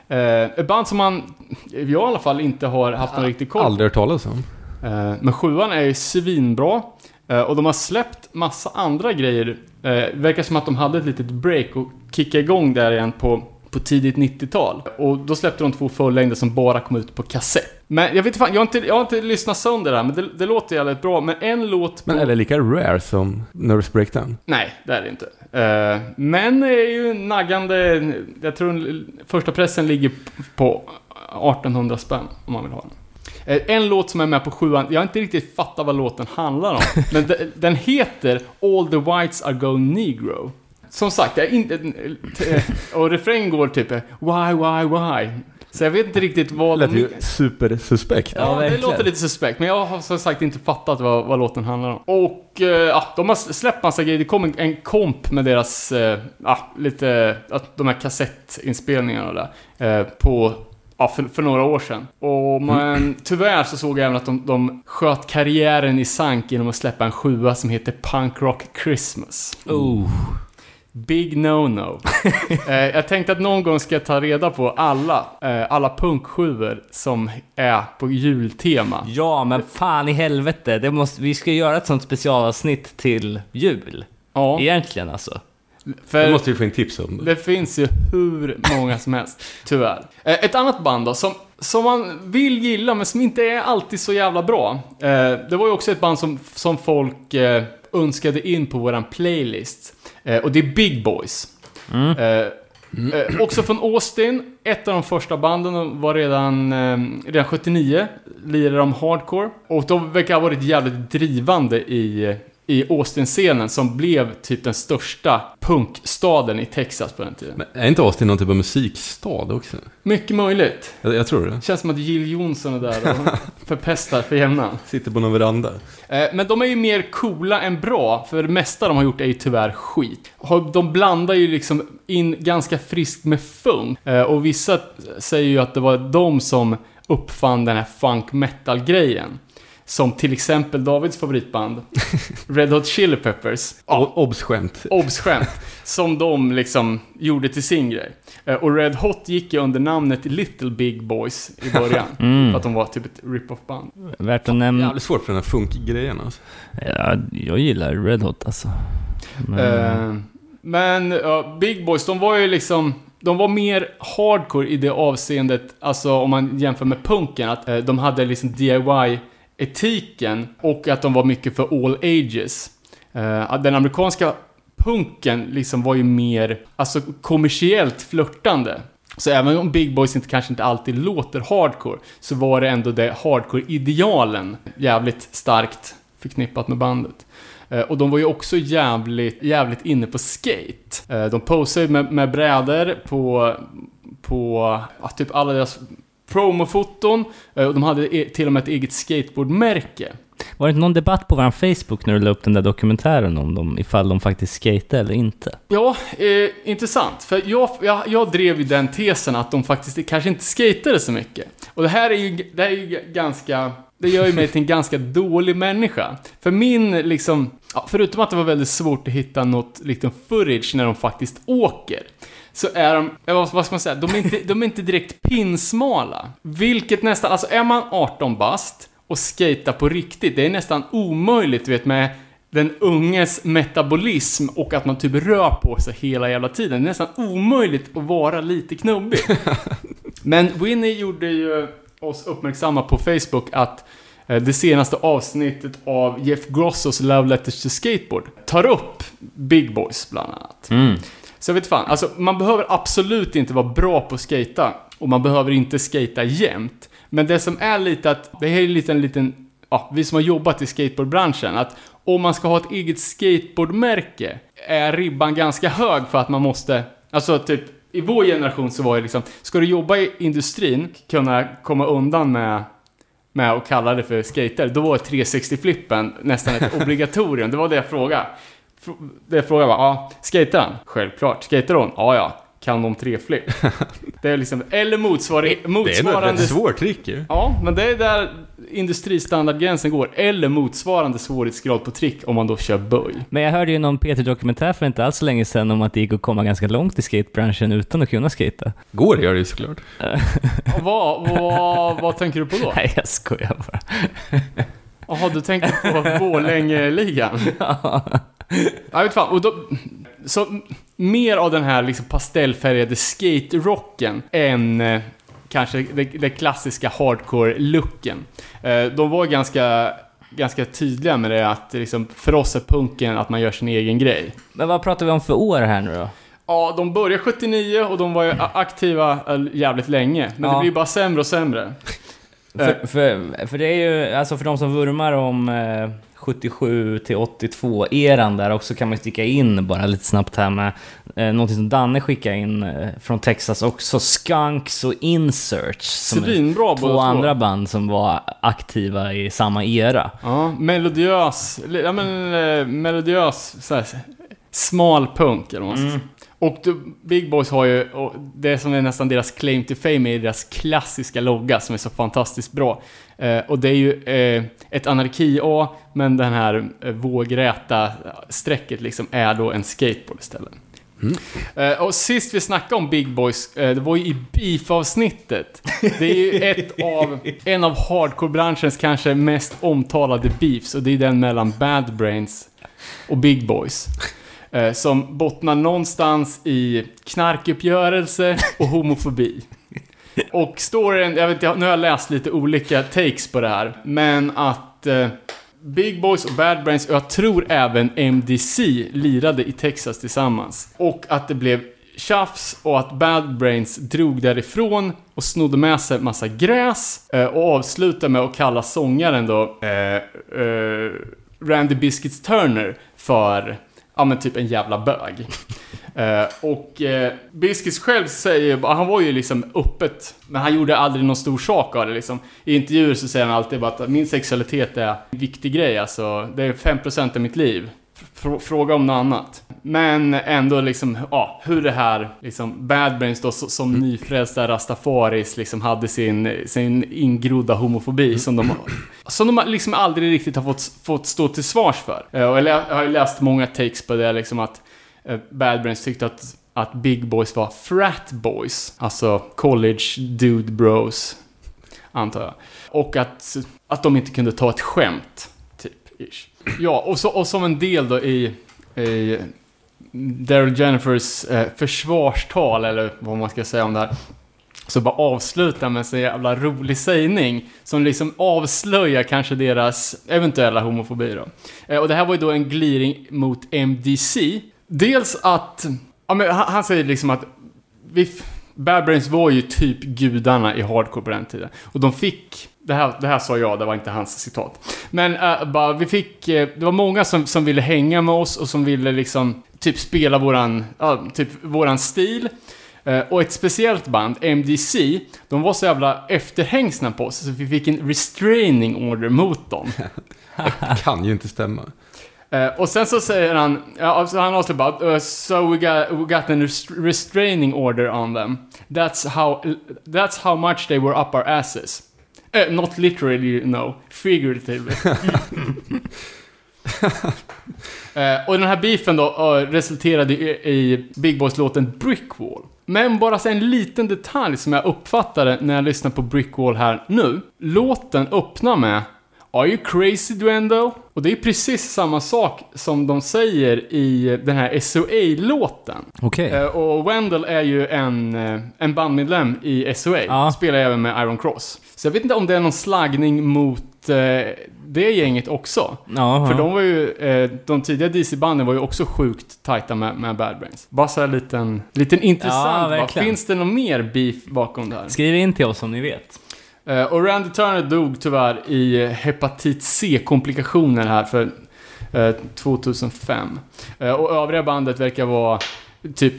Eh, ett band som man, jag i alla fall, inte har haft någon riktig koll på. Aldrig hört talas om. Eh, Men sjuan är ju svinbra. Eh, Och de har släppt massa andra grejer. Eh, Det verkar som att de hade ett litet break och kickade igång där igen på, på tidigt 90-tal. Och då släppte de två fullängder som bara kom ut på kassett. Men jag vet inte fan, jag har inte, jag har inte lyssnat sönder det här, men det, det låter jävligt bra. Men en låt på... Men är det lika rare som Nervous Breakdown? Nej, det är det inte. Eh, men är ju naggande... Jag tror första pressen ligger på 1800 spänn om man vill ha den. Eh, En låt som är med på sjuan, jag har inte riktigt fattat vad låten handlar om. men de- den heter All the Whites Are Going Negro. Som sagt, jag är inte... eh, Och refrängen går typ Why, why, why? Så jag vet inte riktigt vad... Lät ju supersuspekt. Ja, Ja, det verkligen. låter lite suspekt, men jag har som sagt inte fattat vad, vad låten handlar om. Och eh, ja, de har släppt massa grejer. Det kom en, en komp med deras, eh, ja, lite, att de här kassettinspelningarna där, eh, på, ja, för, för några år sedan. Och men tyvärr så såg jag även att de, de sköt karriären i sank genom att släppa en sjua som heter Punk Rock Christmas. Oh. Big no-no. eh, jag tänkte att någon gång ska jag ta reda på alla, eh, alla punksjuor som är på jultema. Ja, men fan i helvete. Det måste, vi ska göra ett sånt specialavsnitt till jul. Ja, Egentligen alltså. Det för måste vi få in tips om. det finns ju hur många som helst, tyvärr. Eh, ett annat band då, som, som man vill gilla men som inte är alltid så jävla bra. Eh, det var ju också ett band som, som folk eh, önskade in på våran playlist. Och det är Big Boys. Eh, Eh, också från Austin, ett av de första banden de var redan, redan 79, lirade de hardcore. Och de verkar ha varit jävligt drivande i, i Austin-scenen som blev typ den största punkstaden i Texas på den tiden. Men är inte Austin någon typ av musikstad också? Mycket möjligt. Jag, jag tror det. Känns som att Jill Johnson är där och förpestar för jämnan. Sitter på någon veranda. Eh, Men de är ju mer coola än bra, för det mesta de har gjort är ju tyvärr skit. De blandar ju liksom in ganska friskt med funk. Eh, Och vissa säger ju att det var de som uppfann den här funk metal-grejen. Som till exempel Davids favoritband, Red Hot Chili Peppers. Ja. Obs-skämt. Obs-skämt. Som de liksom gjorde till sin grej. Eh, Och Red Hot gick ju under namnet Little Big Boys i början. Mm. För att de var typ ett rip-off-band. Värt att nämna. Jävligt svårt för den här funk-grejen alltså. Ja, jag gillar Red Hot alltså. Men, Eh, men ja, Big Boys, de var ju liksom... De var mer hardcore i det avseendet, alltså om man jämför med punken, att eh, de hade liksom etiken och att de var mycket för all ages. Eh, den amerikanska punken liksom var ju mer, alltså kommersiellt flörtande. Så även om Big Boys inte, kanske inte alltid låter hardcore, så var det ändå det hardcore-idealen jävligt starkt förknippat med bandet. Eh, och de var ju också jävligt, jävligt inne på skate. Eh, de posade med, med brädor på, på ja, typ alla deras promofoton. Eh, Och de hade e- till och med ett eget skateboardmärke. Var det inte någon debatt på vår Facebook när du la upp den där dokumentären om dem, ifall de faktiskt skejtade eller inte? Ja, eh, intressant. För jag, jag, jag drev ju den tesen att de faktiskt kanske inte skatade så mycket. Och det här är ju, det här är ju ganska... Det gör ju mig till en ganska dålig människa. För min, liksom... Ja, förutom att det var väldigt svårt att hitta något liksom footage när de faktiskt åker. Så är de, ja, vad ska man säga, de är inte, de är inte direkt pinsmala. Vilket nästan, alltså är man 18 bast och skata på riktigt, det är nästan omöjligt, du vet, med den unges metabolism och att man typ rör på sig hela jävla tiden. Det är nästan omöjligt att vara lite knubbig. Men Winnie gjorde ju oss uppmärksamma på Facebook att eh, det senaste avsnittet av Jeff Grossos Love Letters to Skateboard tar upp Big Boys bland annat. Mm. Så jag vet fan, alltså man behöver absolut inte vara bra på att skata och man behöver inte skata jämt. Men det som är lite att, det här är lite en liten, ja, vi som har jobbat i skateboardbranschen, att om man ska ha ett eget skateboardmärke är ribban ganska hög för att man måste, alltså typ i vår generation så var det liksom, ska du jobba i industrin, kunna komma undan med med att kalla det för skater, då var 360-flippen nästan ett obligatorium. Det var det jag frågade. Det jag frågade var, ja, skater han? Självklart. Skater hon? Ja, ja. Kan de tre-flip? Det är liksom, eller motsvarig, Det är nog ett motsvarande... rätt svårt trick ju. Ja, men det är där industristandardgränsen går. Eller motsvarande svårighetsgrad på trick om man då kör böj. Men jag hörde ju någon Peter-dokumentär för inte alls så länge sedan om att det gick att komma ganska långt i skatebranschen utan att kunna skata. Går det gör det ju såklart. Vad, vad, vad tänker du på då? Nej, jag skojar bara. Jaha, du tänkte på Borlänge-ligan? Jag vet fan, och då, så mer av den här liksom pastellfärgade skate-rocken än eh, kanske det klassiska hardcore-looken. Eh, de var ganska, ganska tydliga med det att liksom, för oss är punken att man gör sin egen grej. Men vad pratar vi om för år här nu då? Ja, de började 79 och de var ju aktiva eh, jävligt länge. Men Ja. det blir bara sämre och sämre. För, för, för det är ju, alltså för de som vurmar om 77 till 82 eran där också kan man sticka in bara lite snabbt här med eh, någonting som Danne skickade in eh, från Texas också, Skunks och Insearch. Som Svinbra båda två två. andra band som var aktiva i samma era. Ja, melodiös, ja men eh, melodiös, så här, smal punk eller vad man ska säga. Och the Big Boys har ju, och det som är nästan deras claim to fame är deras klassiska logga som är så fantastiskt bra. Eh, och det är ju eh, ett anarki-A, men den här eh, vågräta strecket liksom är då en skateboard istället. Eh, och sist vi snackade om Big Boys, eh, det var ju i Beef-avsnittet. Det är ju ett av, en av hardcore-branschens kanske mest omtalade beefs, och det är den mellan Bad Brains och Big Boys. Eh, som bottnar någonstans i knarkuppgörelse och homofobi. Och storyn, jag vet inte, nu har jag läst lite olika takes på det här, men att eh, Big Boys och Bad Brains, och jag tror även MDC, lirade i Texas tillsammans. Och att det blev tjafs och att Bad Brains drog därifrån och snodde med sig massa gräs eh, och avslutade med att kalla sångaren då eh, eh, Randy Biscuits Turner för, ja men typ en jävla bög. Eh, och eh, Biscuits själv säger, han var ju liksom öppet, men han gjorde aldrig någon stor sak av det liksom. I intervjuer så säger han alltid bara att min sexualitet är en viktig grej, alltså. Det är 5% av mitt liv. Frå- Fråga om något annat. Men ändå liksom, ja, hur det här, liksom, Bad Brains då som nyfrälsta rastafaris liksom hade sin, sin ingrodda homofobi som de, som de liksom aldrig riktigt har fått, fått stå till svars för. Eh, Och jag har ju läst många takes på det liksom att eh, Bad Brains tyckte att, att Big Boys var frat boys, alltså college dude bros, antar jag. Och att, att de inte kunde ta ett skämt, typ. Ish. Ja, och, så, och som en del då i, i Daryl Jennifers eh, försvarstal, eller vad man ska säga om det här, så bara avsluta med en så jävla rolig sägning som liksom avslöjar kanske deras eventuella homofobi då. Eh, och det här var ju då en gliring mot MDC. Dels att, ja men han, han säger liksom att vi, Bad Brains var ju typ gudarna i hardcore på den tiden. Och de fick, det här, det här sa jag, det var inte hans citat. Men äh, bara, vi fick, eh, det var många som, som ville hänga med oss och som ville liksom typ spela våran, ja, typ våran stil. Eh, Och ett speciellt band, MDC, de var så jävla efterhängsna på oss så vi fick en restraining order mot dem. Kan ju inte stämma. Och sen så säger han, ja, alltså han avslutar bara, uh, so we got, we got a rest- restraining order on them. That's how, that's how much they were up our asses. Eh, not literally, no. Figuratively. Eh, och den här beefen då eh, resulterade i, i Big Boys-låten Brickwall. Men bara så en liten detalj som jag uppfattade när jag lyssnade på Brickwall här nu. Låten öppnar med Are you crazy Duendo? Och det är precis samma sak som de säger i den här SOA-låten. Okej. Eh, och Wendell är ju en, eh, en bandmedlem i SOA. Ja. Spelar även med Iron Cross. Så jag vet inte om det är någon slaggning mot eh, det gänget också. Ja, För de var ju, de tidiga DC-banden var ju också sjukt tajta med, med Bad Brains. Bara så här liten, liten intressant. Ja. Finns det någon mer beef bakom det här? Skriv in till oss om ni vet. Eh, och Randy Turner dog tyvärr i eh, hepatit C-komplikationer här för eh, 2005. Och övriga bandet verkar vara typ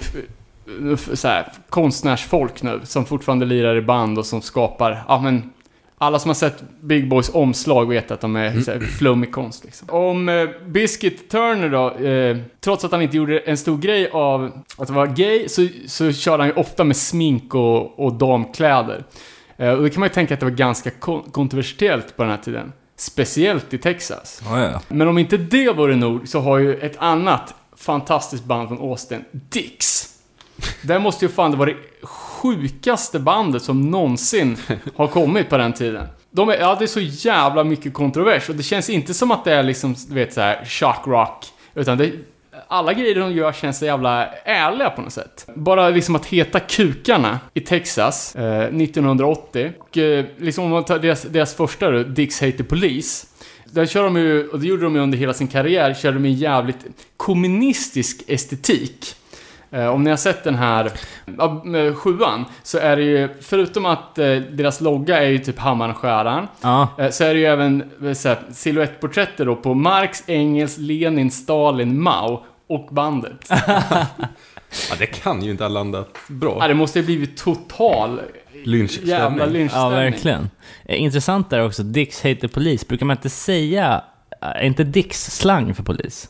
så här, konstnärsfolk nu som fortfarande lirar i band och som skapar, ja men alla som har sett Big Boys omslag vet att de är så här, flummig konst liksom. Om eh, Biscuit Turner då, eh, trots att han inte gjorde en stor grej av att vara gay, så, så körde han ju ofta med smink och, och damkläder. Eh, och då kan man ju tänka att det var ganska kon- kontroversiellt på den här tiden. Speciellt i Texas. Ja, ja. Men om inte det vore nog så har ju ett annat fantastiskt band från Austin, Dix. Det måste ju fan vara det sjukaste bandet som någonsin har kommit på den tiden. De är, ja, det är så jävla mycket kontrovers och det känns inte som att det är liksom, du vet så här shock rock. Utan det, alla grejer de gör känns så jävla ärliga på något sätt. Bara liksom att heta Kukarna i Texas eh, 1980. Och eh, liksom om man tar deras, deras första då, Dix Hate the Police. Där kör de ju, och det gjorde de ju under hela sin karriär, körde de en jävligt kommunistisk estetik. Eh, om ni har sett den här med sjuan, så är det ju, förutom att eh, deras logga är ju typ hammaren och skäran, Ja, eh, så är det ju även silhuettporträtter då på Marx, Engels, Lenin, Stalin, Mao och bandet. Ja, det kan ju inte ha landat Ja, bra. det måste ju blivit total Lynchstämning. jävla ja lynchstämning. verkligen. Eh, Intressant där också, Dix hate the police. Brukar man inte säga, eh, är inte Dix slang för polis?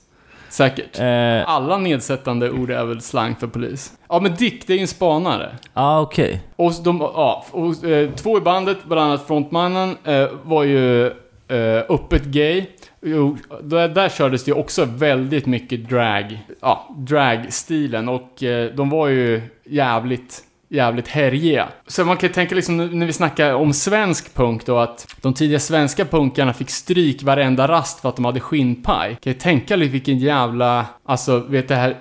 Säkert. Eh, Alla nedsättande ord är väl slang för polis. Ja, men Dick, det är ju en spanare. Ja, okej. Och de, ja, och, eh, två i bandet, bland annat frontmannen, eh, var ju eh, öppet gay. Jo, där, där kördes det ju också väldigt mycket drag, ja, dragstilen och eh, de var ju jävligt, jävligt härjiga. Så man kan ju tänka liksom nu- när vi snackar om svensk punk då att de tidiga svenska punkarna fick stryk varenda rast för att de hade skinnpaj. Kan ju tänka dig vilken jävla, alltså vet det här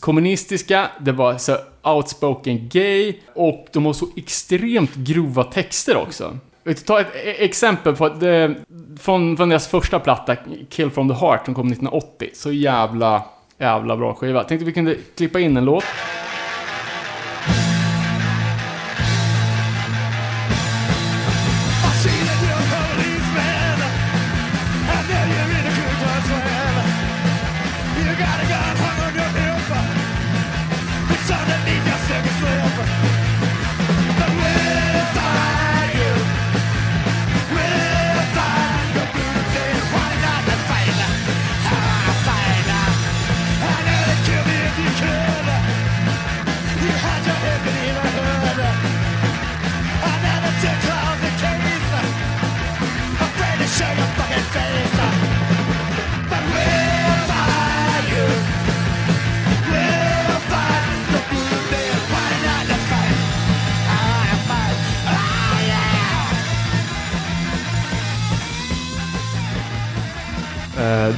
kommunistiska, det var så outspoken gay och de har så extremt grova texter också. Jag ska ta ett e- exempel på det, från, från deras första platta, Kill from the Heart, som kom 1980. Så jävla, jävla bra skiva. Tänkte vi kunde klippa in en låt.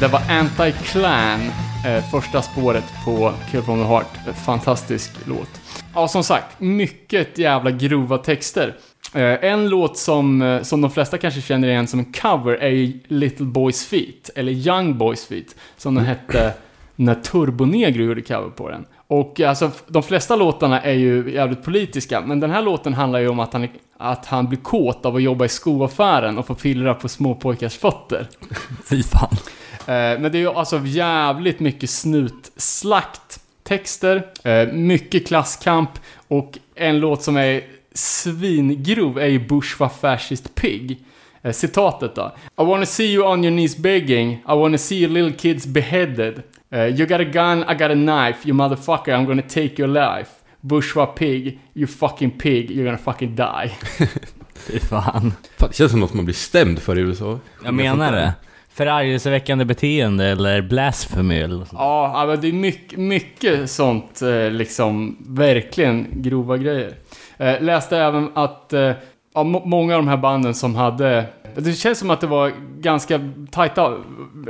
Det var Anti-Clan, eh, första spåret på Kill from the Heart. Fantastisk låt. Ja, som sagt, mycket jävla grova texter. Eh, en låt som, eh, som de flesta kanske känner igen som en cover är Little Boys Feet, eller Young Boys Feet, som den hette när Turbonegro gjorde cover på den. Och alltså, de flesta låtarna är ju jävligt politiska, men den här låten handlar ju om att han, att han blir kåt av att jobba i skoaffären och få pillra på småpojkars fötter. Fy fan. Eh, men det är ju alltså jävligt mycket snutslakt texter, eh, mycket klasskamp och en låt som är svingrov är ju Bush var fascist pig. Eh, citatet då. I wanna see you on your knees begging, I wanna see your little kids beheaded. Eh, you got a gun, I got a knife, you motherfucker, I'm gonna take your life. Bush var pig, you fucking pig, you're gonna fucking die. Fy fan. Fan, det känns som något man blir stämd för i USA. Jag menar det. Förargelseväckande beteende eller blasphemy eller sånt. Ja, men det är mycket, mycket sånt, eh, liksom, verkligen grova grejer. Eh, läste även att eh, ja, många av de här banden som hade Det känns som att det var ganska tajta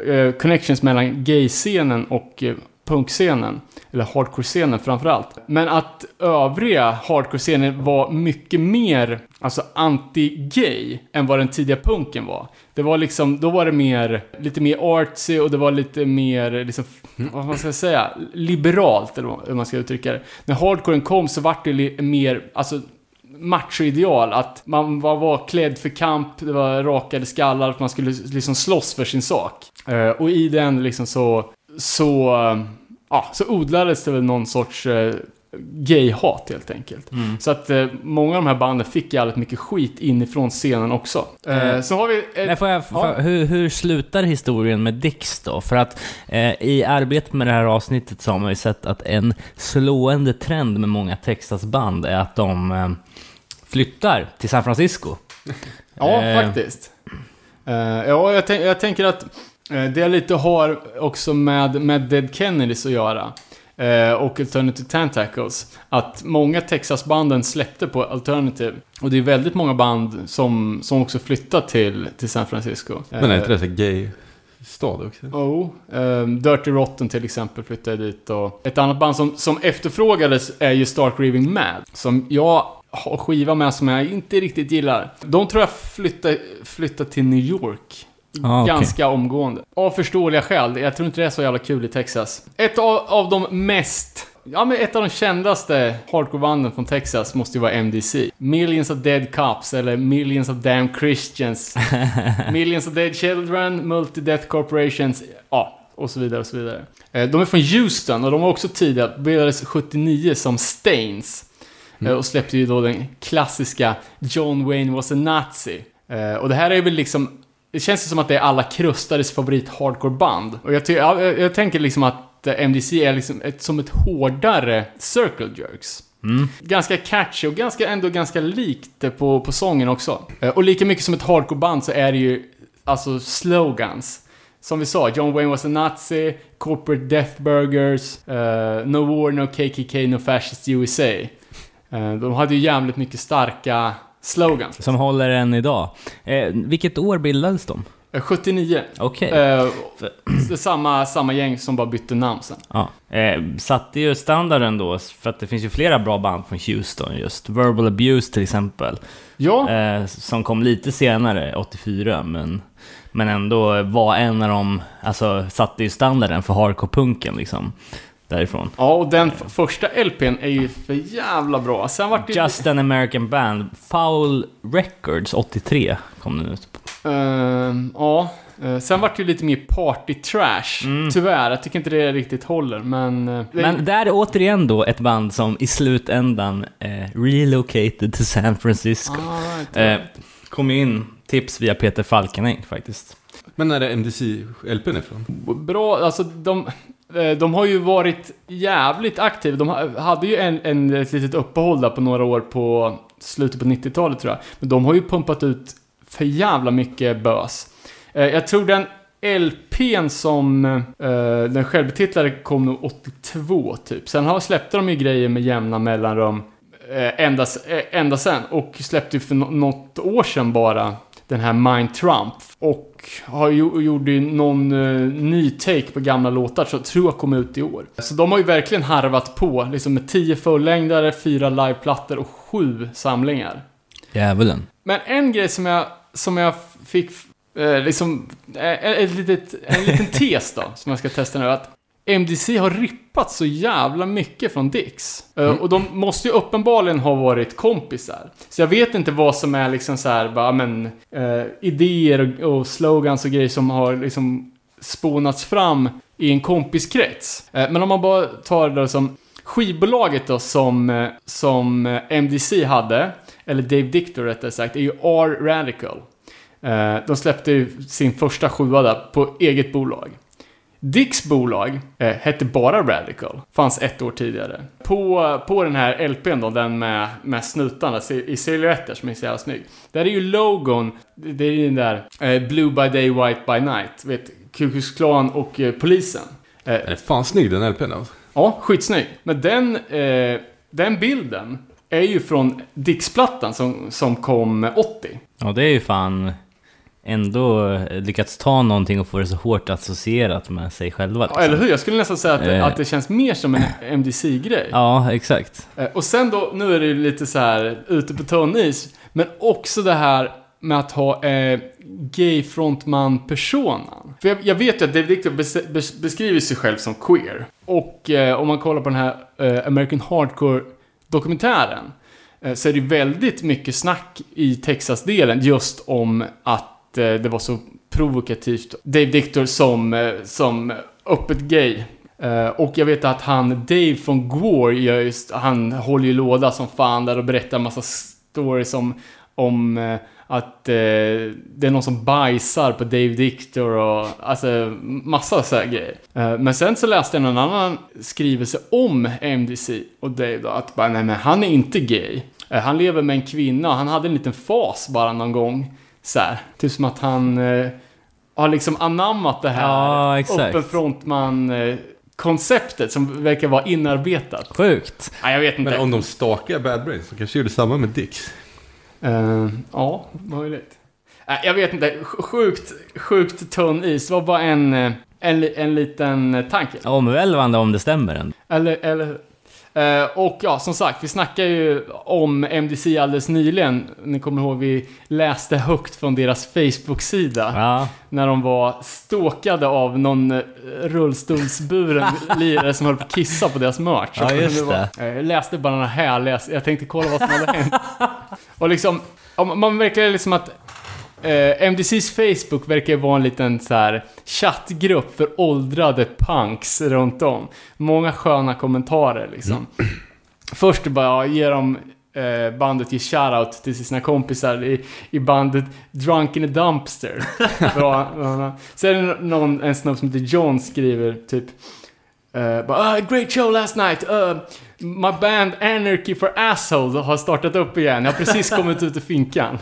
eh, connections mellan gay-scenen och eh, punkscenen. Eller hardcore-scenen framförallt. Men att övriga hardcore-scenen var mycket mer alltså anti-gay än vad den tidiga punken var. Det var liksom, då var det mer, lite mer artsy och det var lite mer, liksom, vad man ska säga, liberalt eller hur man ska uttrycka det. När hardcoren kom så vart det mer, alltså machoideal. Att man var, var klädd för kamp, det var rakade skallar, att man skulle liksom slåss för sin sak. Eh, och i den liksom så, så, ja, så odlades det väl någon sorts eh, gay-hat helt enkelt. Så att eh, många av de här banden fick jävligt mycket skit inifrån scenen också. Eh, så har vi... ett- Men får jag, ja. hur, hur slutar historien med Dix då? För att eh, i arbetet med det här avsnittet så har man ju sett att en slående trend med många Texasband är att de eh, flyttar till San Francisco. Ja, Eh. faktiskt. Eh, ja, jag, tänk, jag tänker att eh, det lite har också med, med Dead Kennedys att göra. Eh, och Alternative Tentacles. Att många Texas-banden släppte på Alternative. Och det är väldigt många band som, som också flyttat till, till San Francisco. Men är inte det så gay-stad också? Oh, ehm, Dirty Rotten till exempel flyttade dit och ett annat band som, som efterfrågades är ju Stark Raving Mad. Som jag har skiva med som jag inte riktigt gillar. De tror jag flyttar, flyttar till New York. Ah. Ganska omgående. Av förståeliga skäl. Jag tror inte det är så jävla kul i Texas. Ett av, av de mest Ja men ett av de kändaste hardcore-banden från Texas måste ju vara MDC. Millions of Dead Cops eller Millions of Damn Christians. Millions of Dead Children, Multi-Death Corporations, ja, och så vidare och så vidare. Eh, De är från Houston och de var också tidiga, bildades 79 som Stains. Eh, Och släppte ju då den klassiska John Wayne was a Nazi. Eh, Och det här är väl liksom, det känns som att det är alla krustades favorit hardcore-band. Och jag, jag, jag tänker liksom att eh, MDC är liksom ett, som ett hårdare Circle Jerks. Ganska catchy och ganska, ändå ganska likt det på, på sången också. Eh, Och lika mycket som ett hardcore-band så är det ju alltså slogans. Som vi sa, John Wayne was a Nazi, Corporate Death Burgers, eh, No War, No KKK, No Fascist USA. Eh, de hade ju jävligt mycket starka slogans. Som håller än idag. Eh, vilket år bildades de? Eh, 79. Okej. Eh, är samma, samma gäng som bara bytte namn sen. Ja. Eh, satte ju standarden då, för att det finns ju flera bra band från Houston just. Verbal Abuse till exempel. Ja, Eh, som kom lite senare, 84, men, men ändå var en av dem, alltså satte ju standarden för hardcore-punken liksom. Därifrån. ja och den första LPn är ju för jävla bra. Sen vart det Just an American Band, Foul Records 83 kom den ut. Ehm, ja, Eh, sen vart det ju lite mer party trash. Tyvärr, jag tycker inte det riktigt håller, men... eh, Men där är återigen då ett band som i slutändan eh, relocated till San Francisco. Ah, right. Eh, kom in tips via Peter Falkenäng faktiskt. Men när är MDC-LPn ifrån? Bra, alltså de... Eh, de har ju varit jävligt aktiva. De hade ju en, en, ett litet uppehåll där på några år på slutet på 90-talet tror jag. Men de har ju pumpat ut för jävla mycket bös. Eh, jag tror den LPn som eh, den självbetitlade kom nog 82 typ. Sen har, släppte de ju grejer med jämna mellanrum ända, ända sen. Och släppte ju för något år sedan bara den här Mind Trump. Och har ju, gjorde ju någon eh, ny take på gamla låtar, så jag tror jag kom ut i år. Så de har ju verkligen harvat på, liksom med 10 fullängdare, 4 liveplattor och 7 samlingar. Djävulen. Men en grej som jag, som jag fick, eh, liksom, eh, ett litet, en liten tes då, som jag ska testa nu, att MDC har rippat så jävla mycket från Dix. Eh, Och de måste ju uppenbarligen ha varit kompisar. Så jag vet inte vad som är liksom så här, bara, men, eh, idéer och, och slogans och grejer som har liksom spånats fram i en kompiskrets. Eh, men om man bara tar det som skivbolaget då som, eh, som eh, MDC hade, eller Dave Dictor rättare sagt, är ju R Radical. Eh, de släppte ju sin första sjua där på eget bolag. Dicks bolag eh, hette bara Radical, fanns ett år tidigare. På, på den här LPn då, den med, med snutarna i, silhuetter som är så jävla snygg. Där är ju logon, det är ju den där eh, Blue by day, white by night. Vet, Ku Klux Klan och eh, polisen. Eh, Den är fan snygg den LPn alltså. Ja, skitsnygg. Men den, eh, den bilden är ju från Dix-plattan som, som kom 80. Ja, det är ju fan... ändå eh, lyckats ta någonting och få det så hårt associerat med sig själva. Ja, Liksom. eller hur? Jag skulle nästan säga att, Eh. att det känns mer som en MDC-grej. Ja, exakt. Eh, Och sen då, nu är det ju lite så här ute på tunn is, men också det här med att ha eh, gay-frontman-personan. För jag, jag vet ju att David Dictor bes, bes, beskriver sig själv som queer. Och eh, om man kollar på den här eh, American Hardcore-dokumentären eh, så är det väldigt mycket snack i Texas-delen just om att Eh, det var så provokativt. Dave Dictor som, eh, som öppet gay. Eh, och jag vet att han, Dave från Gore, gör just, han håller ju låda som fan där och berättar en massa stories om, om att eh, det är någon som bajsar på Dave Dictor och alltså massa så här grejer. Eh, men sen så läste jag någon annan skrivelse om MDC och Dave då, att bara, nej men han är inte gay. Eh, han lever med en kvinna och han hade en liten fas bara någon gång. Så här, typ som att han eh, har liksom anammat det här Ja, exakt. open frontman eh, konceptet som verkar vara inarbetat. Sjukt. Nej, jag vet inte. Men om de stakar Bad Brains så kanske gjorde samma med Dix. Eh, ja, möjligt. Nej, jag vet inte. Sj- Sjukt, sjukt tunn is. Det var bara en, eh, en, en liten eh, tanke. Omvälvande om det stämmer ändå. Eller, eller hur? Och ja, som sagt, vi snackade ju om MDC alldeles nyligen. Ni kommer ihåg, vi läste högt från deras Facebook-sida. Ja, När de var ståkade av någon eh, rullstolsburen lirare som höll på att kissa på deras merch. Ja, just det. eh, Jag läste bara den här härliga, jag tänkte kolla vad som hade hänt. Och liksom, om man verkar liksom att eh, MDCs Facebook verkar vara en liten så här chattgrupp för åldrade punks runt om. Många sköna kommentarer liksom. Först bara ja, ger de eh, bandet ger shoutout till sina kompisar i, i bandet Drunk in a Dumpster. Bra. Sen någon, en snubbe som heter John skriver typ Uh, bara, ah, great show last night. Uh, my band Anarchy for Assholes har startat upp igen. Jag har precis kommit ut ur finkan.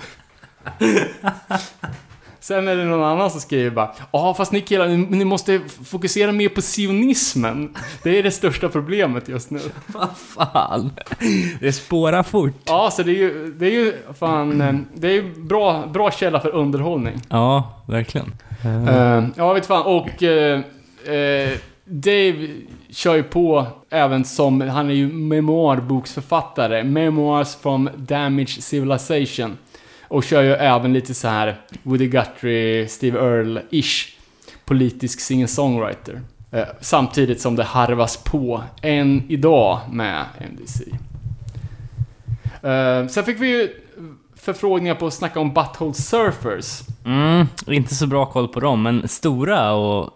Sen är det någon annan som skriver bara Ja, fast ni killar, ni, ni måste fokusera mer på sionismen. Det är det största problemet just nu. vad fan. Det spårar fort. Ja, så det är ju, det är ju fan, eh, det är ju bra, bra källa för underhållning. Ja, verkligen. Eh, ja, vet fan. Och eh, eh, Dave kör ju på även som, han är ju memoarboksförfattare. Memoirs from Damaged Civilization. Och kör ju även lite så här Woody Guthrie, Steve Earle-ish. Politisk singer-songwriter. Eh, samtidigt som det harvas på än idag med MDC. Eh, sen fick vi ju förfrågningar på att snacka om Butthole Surfers. Mm, inte så bra koll på dem, men stora och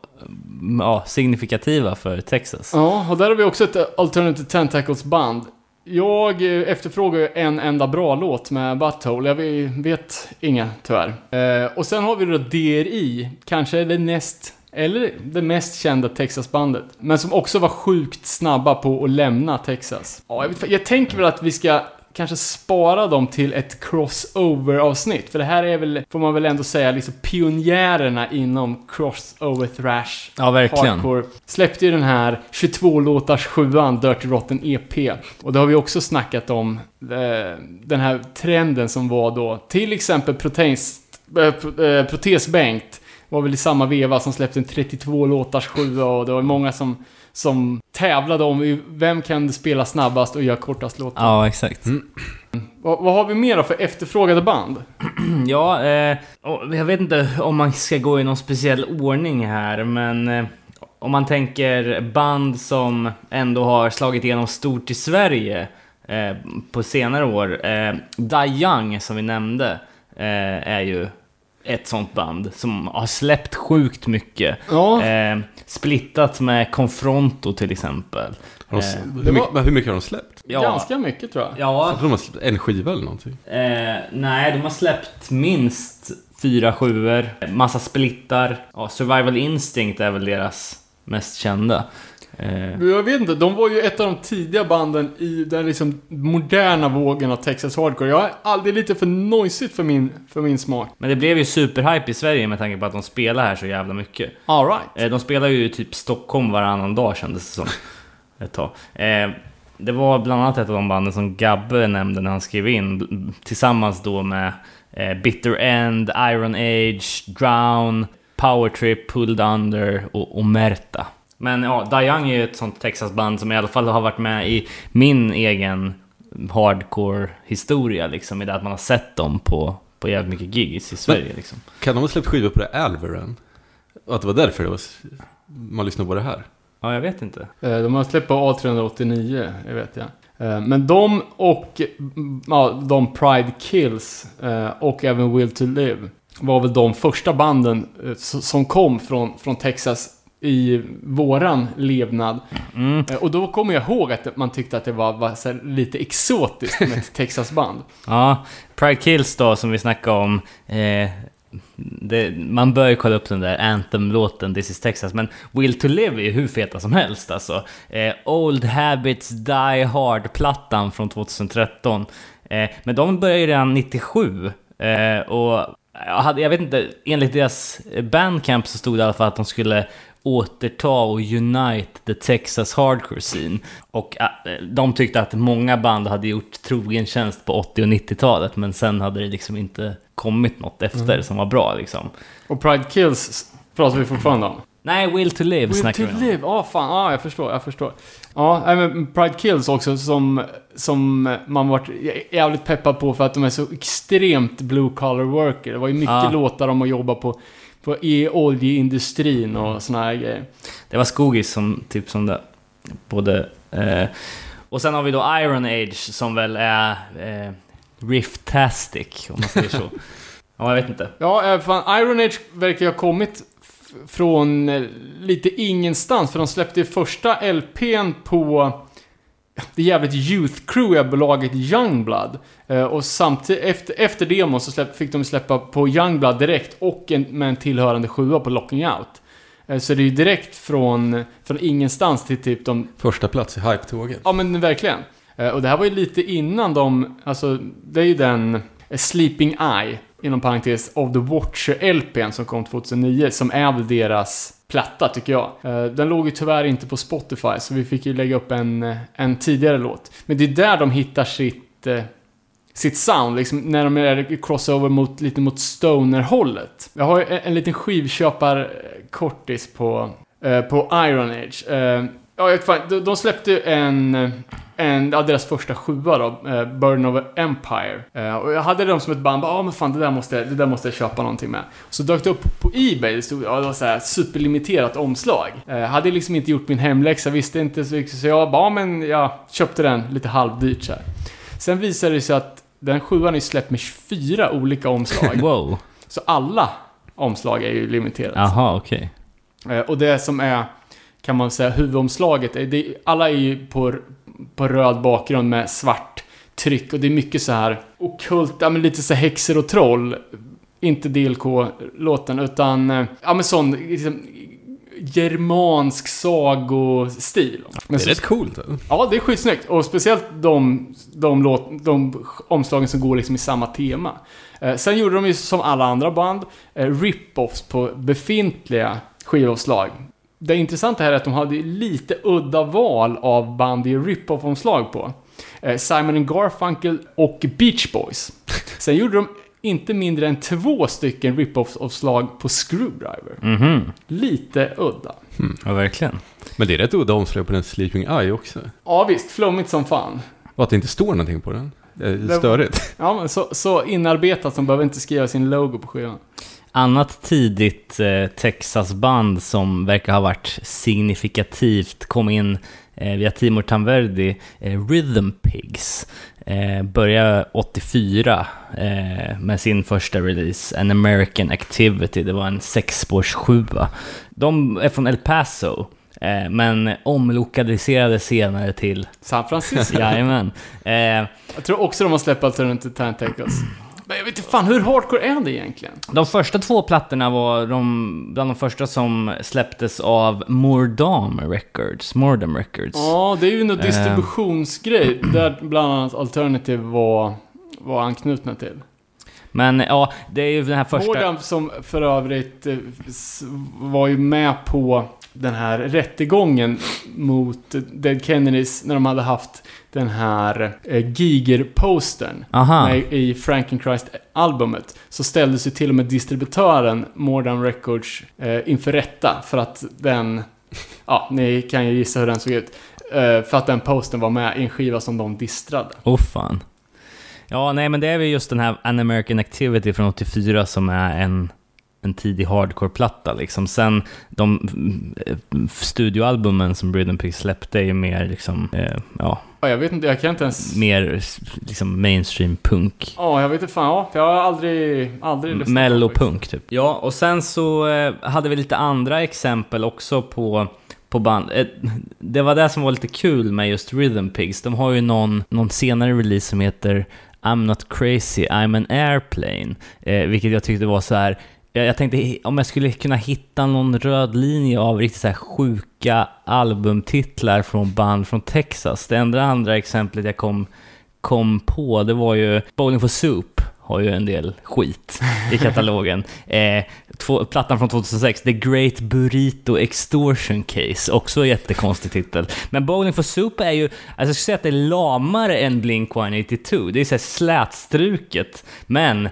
ja, signifikativa för Texas. Ja, och där har vi också ett Alternative Tentacles band. Jag eh, efterfrågar ju en enda bra låt med Butthole. Jag vet inga, tyvärr. Eh, och sen har vi då DRI, kanske det näst, eller det mest kända Texas-bandet. Men som också var sjukt snabba på att lämna Texas. Ja, jag, vet, jag tänker väl att vi ska kanske spara dem till ett crossover-avsnitt. För det här är väl, får man väl ändå säga, liksom pionjärerna inom crossover thrash. Ja, verkligen. Hardcore. Släppte ju den här 22-låtars sjuan Dirty Rotten EP. Och det har vi också snackat om. eh, Den här trenden som var då, till exempel proteins, pro- Protesbänkt var väl i samma veva som släppte en 32-låtars sjua och det var många som, som tävlade om vem kan spela snabbast och göra kortast låtar. Ja, exakt. Vad, vad har vi mer då för efterfrågade band? Ja, eh, jag vet inte om man ska gå i någon speciell ordning här, men eh, om man tänker band som ändå har slagit igenom stort i Sverige eh, på senare år. Eh, Young, som vi nämnde, eh, är ju ett sånt band som har släppt sjukt mycket. Ja, Eh, splittat med Confronto till exempel. Eh, hur, mycket, var- hur mycket har de släppt? Ja, ganska mycket tror jag. ja, Jag tror de har släppt en skiva eller någonting. Eh, nej, de har släppt minst fyra sjuor, massa splittar. Ja, Survival Instinct är väl deras mest kända. Eh, Jag vet inte, de var ju ett av de tidiga banden i den liksom moderna vågen av Texas Hardcore. Jag är aldrig lite för noisigt för min, för min smak. men det blev ju superhype i Sverige med tanke på att de spelar här så jävla mycket. Alright. Eh, de spelar ju typ Stockholm varannan dag kändes det som. Ett tag. Eh, det var bland annat ett av de banden som Gabbe nämnde när han skrev in, tillsammans då med Bitter End, Iron Age, Drown, Power Trip, Pulled Under och Omerta. Men ja, Die Young är ju ett sånt Texas-band som i alla fall har varit med i min egen hardcore-historia, liksom, i det att man har sett dem på, på jävligt mycket gigs i Sverige. Liksom. Kan de ha släppt skivor på det Alveran? Och att det var därför det var, man lyssnade på det här? Ja, jag vet inte. Eh, De har släppt på A389, det vet jag. Eh, Men de och mm, ja, de Pride Kills eh, och även Will to Live var väl de första banden som kom från, från Texas i våran levnad. Mm. Eh, Och då kommer jag ihåg att man tyckte att det var, var lite exotiskt med ett Texas-band. Ja, Pride Kills då, som vi snackade om. Eh, det, man bör ju kolla upp den där Anthem-låten This is Texas, men Will to Live är ju hur feta som helst alltså. Eh, Old Habits Die Hard-plattan från 2013. Eh, men de började ju redan 97. Eh, och jag, hade, jag vet inte, enligt deras bandcamp så stod det i alla fall att de skulle återta och unite the Texas hardcore scene. Och äh, de tyckte att många band hade gjort trogen tjänst på 80 och 90-talet, men sen hade det liksom inte kommit något efter som var bra liksom. Och Pride Kills pratar vi fortfarande om. Nej, Will to Live Will snackar to vi live, ja fan, ja jag förstår, jag förstår. Ja, nej, men Pride Kills också som, som man varit jävligt peppad på för att de är så extremt blue collar worker. Det var ju mycket Ja. låtar om att jobba på, på i oljeindustrin och såna här grejer. Det var Skogis som typ som det, både... Eh, och sen har vi då Iron Age som väl är eh, Riftastic, om man säger så. ja, jag vet inte. Ja, eh, fan, Iron Age verkar ju ha kommit från eh, lite ingenstans, för de släppte ju första LPn på det jävligt youth crewiga bolaget Youngblood. Eh, och samtidigt, efter, efter demon så släpp, fick de släppa på Youngblood direkt och en, med en tillhörande sjua på Locking Out. Eh, så det är ju direkt från, från ingenstans till typ de Första plats i hype-tåget. Ja men verkligen. Eh, Och det här var ju lite innan de, alltså det är ju den Sleeping Eye, inom parentes, of the Watcher LPn som kom 2009, som är väl deras platta tycker jag. Eh, den låg ju tyvärr inte på Spotify, så vi fick ju lägga upp en, eh, en tidigare låt. Men det är där de hittar sitt, eh, sitt sound, liksom när de är crossover mot, lite mot stoner-hållet. Jag har ju en, en liten skivköpar-kortis på, på Iron Age. Ja, jag vet fan, de, de släppte ju en, en, ja, deras första sjua då, eh, Burden of Empire. Eh, och jag hade dem som ett band, ja men fan det där, måste, det där måste jag köpa någonting med. Så dök det upp på Ebay, det stod, ja det var så här superlimiterat omslag. Eh, hade liksom inte gjort min hemläxa, visste inte så mycket, så jag bara, ja men jag köpte den lite halvdyrt så här. Sen visade det sig att den sjuan är släppt med 24 olika omslag. Wow. så alla omslag är ju limiterat. Jaha, okej. Eh, Och det som är, kan man säga, huvudomslaget, det, alla är ju på, på röd bakgrund med svart tryck och det är mycket så här ockult, ja men lite så häxor och troll. Inte DLK-låten, utan, eh, ja men sån, liksom, germansk sagostil. Men Det är så- rätt coolt. eller? Ja, det är skitsnyggt. Och speciellt de, de, låt, de omslagen som går liksom i samma tema. Eh, sen gjorde de ju som alla andra band, eh, rip-offs på befintliga skivomslag. Det intressanta här är att de hade lite udda val av band i rip-off-omslag på. Eh, Simon Garfunkel och Beach Boys. Sen gjorde de inte mindre än två stycken rip-off-omslag på Screwdriver. Mhm. Lite udda. Ja, verkligen. Men det är rätt udda omslag på den Sleeping Eye också. Ja visst, flummigt som fan. Och att det inte står någonting på den. Det är störigt. Ja, men så, så inarbetat som behöver inte skriva sin logo på skivan. Annat tidigt eh, Texas-band som verkar ha varit signifikativt kom in eh, via Timor Tanverdi, eh, Rhythm Pigs. Eh, började 84 eh, med sin första release, An American Activity. Det var en sexspårssjua. De är från El Paso, eh, men omlokaliserade senare till... San Francisco. Jajamän. Eh, Jag tror också de har släppt Alternative Tentacles. Men jag vet inte fan, hur hardcore är det egentligen? De första två plattorna var de, bland de första som släpptes av Mordam Records, Mordam Records. Ja, det är ju någon Eh. distributionsgrej där bland annat Alternative var, var anknutna till. Men ja, det är ju den här första... Mordam som för övrigt eh, var ju med på den här rättegången mot Dead Kennedys när de hade haft den här eh, Giger-postern i Frankenchrist-albumet. Så ställdes ju till och med distributören Modern Records eh, inför rätta för att den... Ja, ni kan ju gissa hur den såg ut. Eh, för att den posten var med i en skiva som de distrade. Åh fan. Ja, nej men det är väl just den här An American Activity från 84 som är en, en tidig hardcore-platta liksom. Sen de mm, studioalbumen som Rhythm Pigs släppte är ju mer liksom, eh, ja, Ja, jag vet inte, jag kan inte ens... mer liksom mainstream punk. Ja, jag vet inte fan. Ja, jag har aldrig, aldrig lyssnat. Mellopunk typ. Ja, och sen så eh, hade vi lite andra exempel också på, på band. Eh, det var det som var lite kul med just Rhythm Pigs. De har ju någon, någon senare release som heter I'm not crazy, I'm an airplane. Eh, vilket jag tyckte var så här. Jag, jag tänkte om jag skulle kunna hitta någon röd linje av riktigt så här sjuka albumtitlar från band från Texas. Det enda andra exemplet jag kom, kom på, det var ju Bowling for Soup har ju en del skit i katalogen. eh, två, plattan från 2006, The Great Burrito Extortion Case, också en jättekonstig titel. Men Bowling for Soup är ju, alltså jag skulle säga att det är lamare än Blink-182. Det är så här slätstruket, men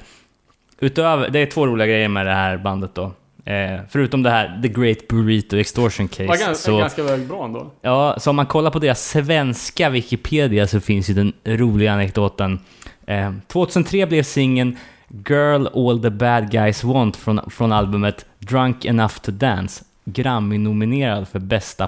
utöver, det är två roliga grejer med det här bandet då. Eh, förutom det här, The Great Burrito Extortion Det var Case, ganska, så... ganska bra ändå. Ja, så om man kollar på deras svenska Wikipedia så finns ju den roliga anekdoten. Eh, 2003 blev singeln Girl All The Bad Guys Want från, från albumet Drunk Enough To Dance Grammy-nominerad för bästa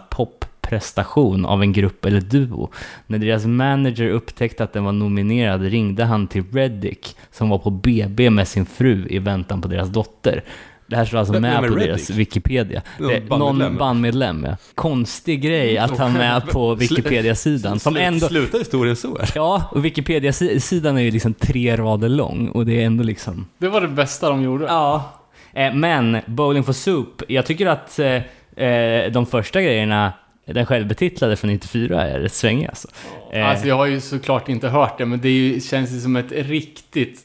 popprestation av en grupp eller duo. När deras manager upptäckte att den var nominerad ringde han till Reddick som var på BB med sin fru i väntan på deras dotter. Det här står alltså med på Reddick? deras Wikipedia. Någon Det, någon bandmedlem, ja. Konstig grej att ha med på Wikipedia-sidan. Som ändå... Slutar historien så? eller? Ja, och Wikipedia-sidan är ju liksom tre rader lång och det är ändå liksom... Det var det bästa de gjorde. Ja. Eh, Men Bowling for Soup, jag tycker att eh, eh, de första grejerna, den självbetitlade från 94, är rätt svängiga alltså. Eh, Alltså jag har ju såklart inte hört det, men det ju, känns ju som ett riktigt...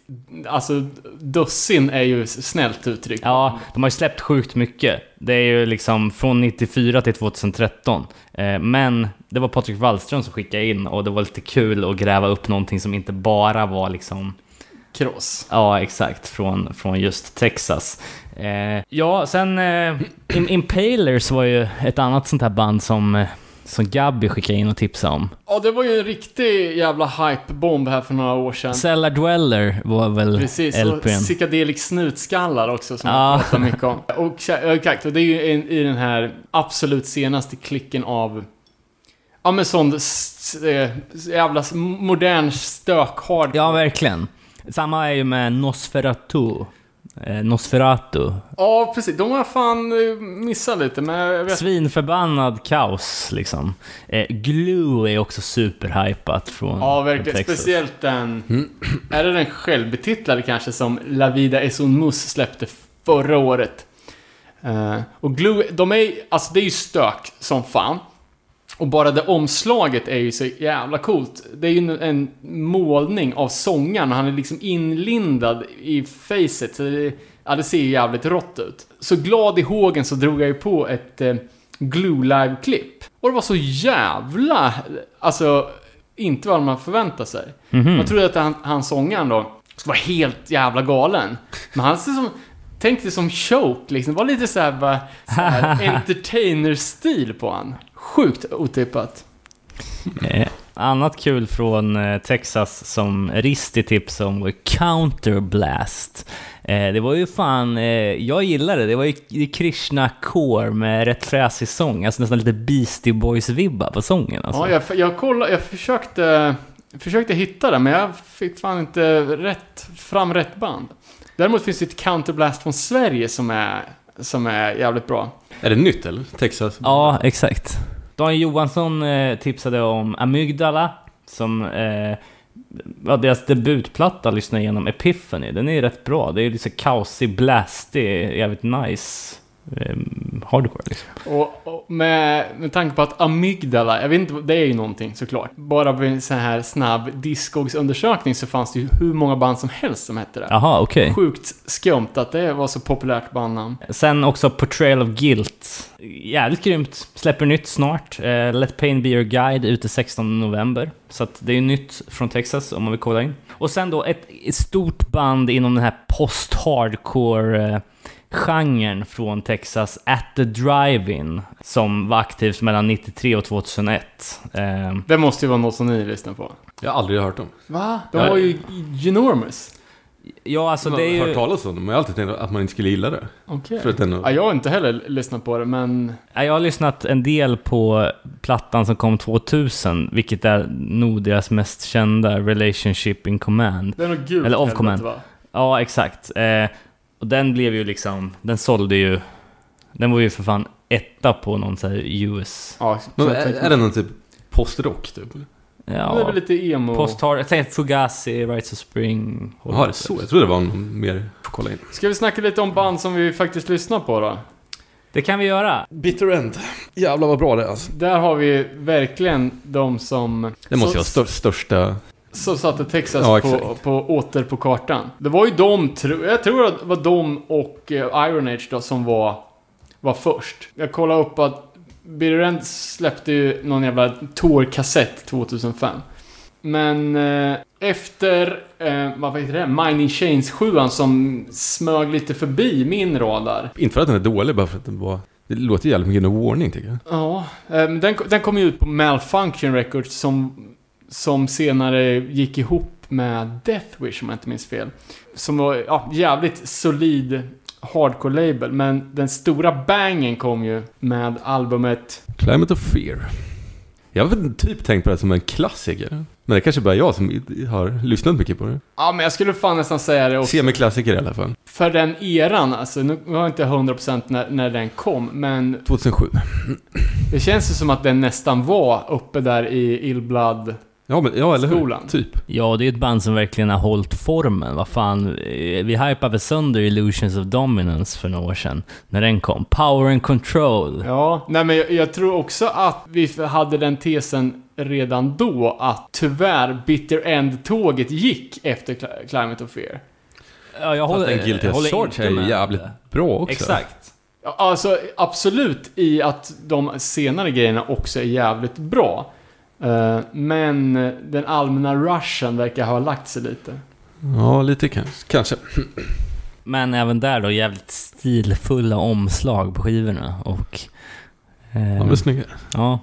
Alltså, dussin är ju snällt uttryck. Ja, de har ju släppt sjukt mycket. Det är ju liksom från 94 till 2013. Eh, Men det var Patrik Wallström som skickade in och det var lite kul att gräva upp någonting som inte bara var liksom Kross. Ja, exakt. Från, från just Texas. Eh, ja, sen eh, Im- Impalers var ju ett annat sånt här band som, eh, som Gabby skickade in och tipsade om. Ja, det var ju en riktig jävla hypebomb här för några år sedan. Cellar Dweller var väl Precis, och LPn. psykedelic snutskallar också som Ja. jag pratar mycket om. Och exakt, och det är ju i den här absolut senaste klicken av... Ja men sån eh, jävla modern stök-hard. Ja, verkligen. Samma är ju med Nosferatu. Eh, Nosferatu. Ja, precis. De har jag fan eh, missat lite, men vet Svinförbannad kaos, liksom. Eh, Glue är också superhypat från Ja, verkligen. Texas. Speciellt den... Är det den självbetitlade kanske som La Vida es un mus släppte förra året? Eh, och Glue, de är alltså det är ju stök som fan. Och bara det omslaget är ju så jävla coolt. Det är ju en målning av sångaren han är liksom inlindad i facet. Så det, ja, det ser ju jävligt rått ut. Så glad i hågen så drog jag ju på ett eh, Glue live-klipp. Och det var så jävla... Alltså, inte vad man förväntar sig. Mhm. Man trodde att han, han sångaren då skulle vara helt jävla galen. Men han ser som... Tänk dig som choke liksom. Det var lite såhär bara... Så här, entertainer-stil på han. Sjukt otippat. Eh, annat kul från eh, Texas som Risti tipsade om var Counterblast. Eh, det var ju fan, jag gillade det. Det var ju Krishna Core med rätt fräsig sång. Alltså nästan lite Beastie Boys-vibbar på sången. Alltså. Ja, jag, jag kollade, jag försökte, försökte hitta det, men jag fick fan inte rätt, fram rätt band. Däremot finns det ett counterblast från Sverige som är, som är jävligt bra. Är det nytt eller? Texas? Ja, exakt. Daniel Johansson eh, tipsade om Amygdala, som eh, ja, deras debutplatta lyssnade igenom Epiphany. Den är rätt bra. Det är lite kaosig, blastig, jävligt nice hardcore. Liksom. Och, och med, med tanke på att amygdala, jag vet inte, det är ju någonting såklart. Bara vid en sån här snabb Discogs-undersökning så fanns det ju hur många band som helst som hette det. Jaha, okej. Sjukt skumt att det var så populärt bandnamn. Sen också Portrayal of Guilt. Jävligt grymt. Släpper nytt snart. Eh, Let Pain Be Your Guide ute 16 november. Så att det är nytt från Texas om man vill kolla in. Och sen då ett, ett stort band inom den här post-hardcore eh, genren från Texas, At the Drive-In, som var aktivt mellan 93 och 2001. Eh, Det måste ju vara något som ni lyssnar på. Jag har aldrig hört dem. Va? De var ju ginormous. ja, alltså jag det har är hört ju... talas om dem, men jag har alltid tänkt att man inte skulle gilla det. Okej. För att den Ja, jag har inte heller lyssnat på det, men... Ja, Jag har lyssnat en del på plattan som kom 2000, vilket är nog deras mest kända, Relationship in Command. Det är nog gult Eller of helvete, command. va? Ja, exakt. Eh, och den blev ju liksom, den sålde ju, den var ju för fan etta på någon sån här US. Ja, Men är, är det någon typ postrock typ? Det är Ja, väl lite emo... post-hard, jag tänkte Fugazi, Rights of Spring. Jaha, det är så. Jag trodde det var någon mer. Får kolla in. Ska vi snacka lite om band som vi faktiskt lyssnar på då? Det kan vi göra. Bitter End. Jävlar vad bra det är alltså. Där har vi verkligen de som... Det måste så, ju vara stör, största... Så satte Texas Ja, på, på, åter på kartan. Det var ju de, jag tror att det var de och eh, Iron Age då som var, var först. Jag kollade upp att Bitter End släppte ju någon jävla tour-kassett 2005. Men eh, efter, eh, vad heter det, Mining Chains 7 som smög lite förbi min radar. Inte för att den är dålig, bara för att den var... Det låter jävligt mycket No Warning tycker jag. Ja, eh, den, den kom ju ut på Malfunction Records som, som senare gick ihop med Death Wish om jag inte minns fel. Som var ja, jävligt solid hardcore-label, men den stora bangen kom ju med albumet... Climate of Fear. Jag har typ tänkt på det som en klassiker. Men det är kanske bara jag som har lyssnat mycket på det. Ja, men jag skulle fan nästan säga det också. Semi-klassiker i alla fall. För den eran, alltså, nu har jag inte 100% när, när den kom, men 2007. det känns ju som att den nästan var uppe där i Illblood Ja, men, ja eller hur? Skolan. Typ. Ja, det är ett band som verkligen har hållit formen. Vad fan, eh, vi hypade sönder Illusions of Dominance för några år sedan. När den kom. Power and Control. Ja, nej men jag, jag tror också att vi hade den tesen redan då att tyvärr Bitter End-tåget gick efter Cli- Climate of Fear. Ja, jag Fast håller, en Guilty jag håller as är ju med. jävligt bra också. Exakt. Alltså absolut i att de senare grejerna också är jävligt bra. Eh, men den allmänna rushen verkar ha lagt sig lite. Ja, lite kanske. kanske. Men även där då jävligt stilfulla omslag på skivorna och... Eh, Ja, men snygga. ja.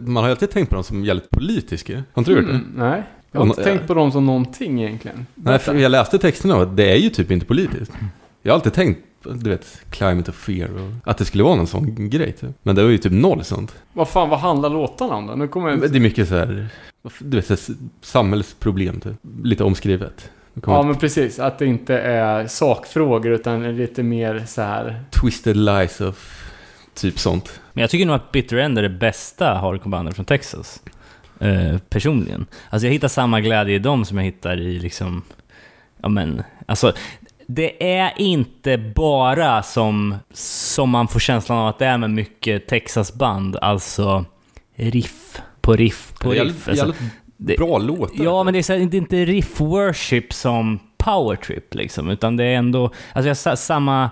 Man har ju alltid tänkt på dem som jävligt politiska. Har inte du gjort det? Mm, nej, jag har inte Och- tänkt på dem som någonting egentligen. Nej, för jag läste texterna och det är ju typ inte politiskt. Jag har alltid tänkt, du vet, climate of fear och att det skulle vara någon sån grej typ. Men det var ju typ noll sånt. Vad fan, vad handlar låtarna om då? Nu kommer jag... Men det är mycket så här, du vet, så här, samhällsproblem typ. Lite omskrivet. Ja, men precis. Att det inte är sakfrågor utan lite mer så här. Twisted lies of typ sånt. Men jag tycker nog att Bitter End är det bästa hardcorebandet från Texas. Eh, personligen. Alltså jag hittar samma glädje i dem som jag hittar i liksom... Ja men, alltså... Det är inte bara som, som man får känslan av att det är med mycket Texas-band, alltså riff på riff på riff. jävligt, Alltså, jävligt bra låtar. Ja, men det är, här, det är inte riff-worship som power trip liksom, utan det är ändå... Alltså jag samma,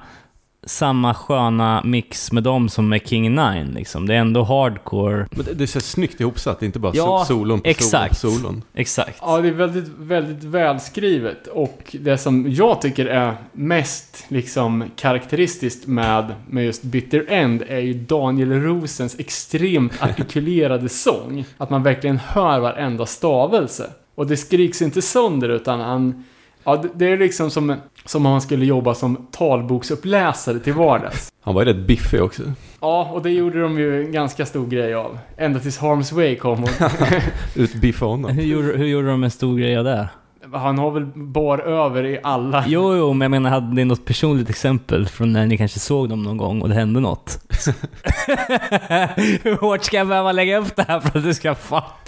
samma sköna mix med dem som med King Nine liksom. Det är ändå hardcore. Men det, det är så snyggt ihopsatt, det är inte bara Ja, so- solon på exakt. solon. Exakt. Ja, det är väldigt, väldigt välskrivet. Och det som jag tycker är mest liksom karaktäristiskt med, med just Bitter End är ju Daniel Rosens extremt artikulerade sång. Att man verkligen hör varenda stavelse. Och det skriks inte sönder utan han... Ja, det- är liksom som, som om han skulle jobba som talboksuppläsare till vardags. Han var ju rätt biffig också. Ja, och det gjorde de ju en ganska stor grej av. Ända tills Harm's Way kom och Utbiffa honom. Hur gjorde, hur gjorde de en stor grej av det? han har väl bar över i alla Jo, jo, men jag menar, hade ni något personligt exempel från när ni kanske såg dem någon gång och det hände något? Hur hårt ska jag behöva lägga upp det här för att du ska fatta?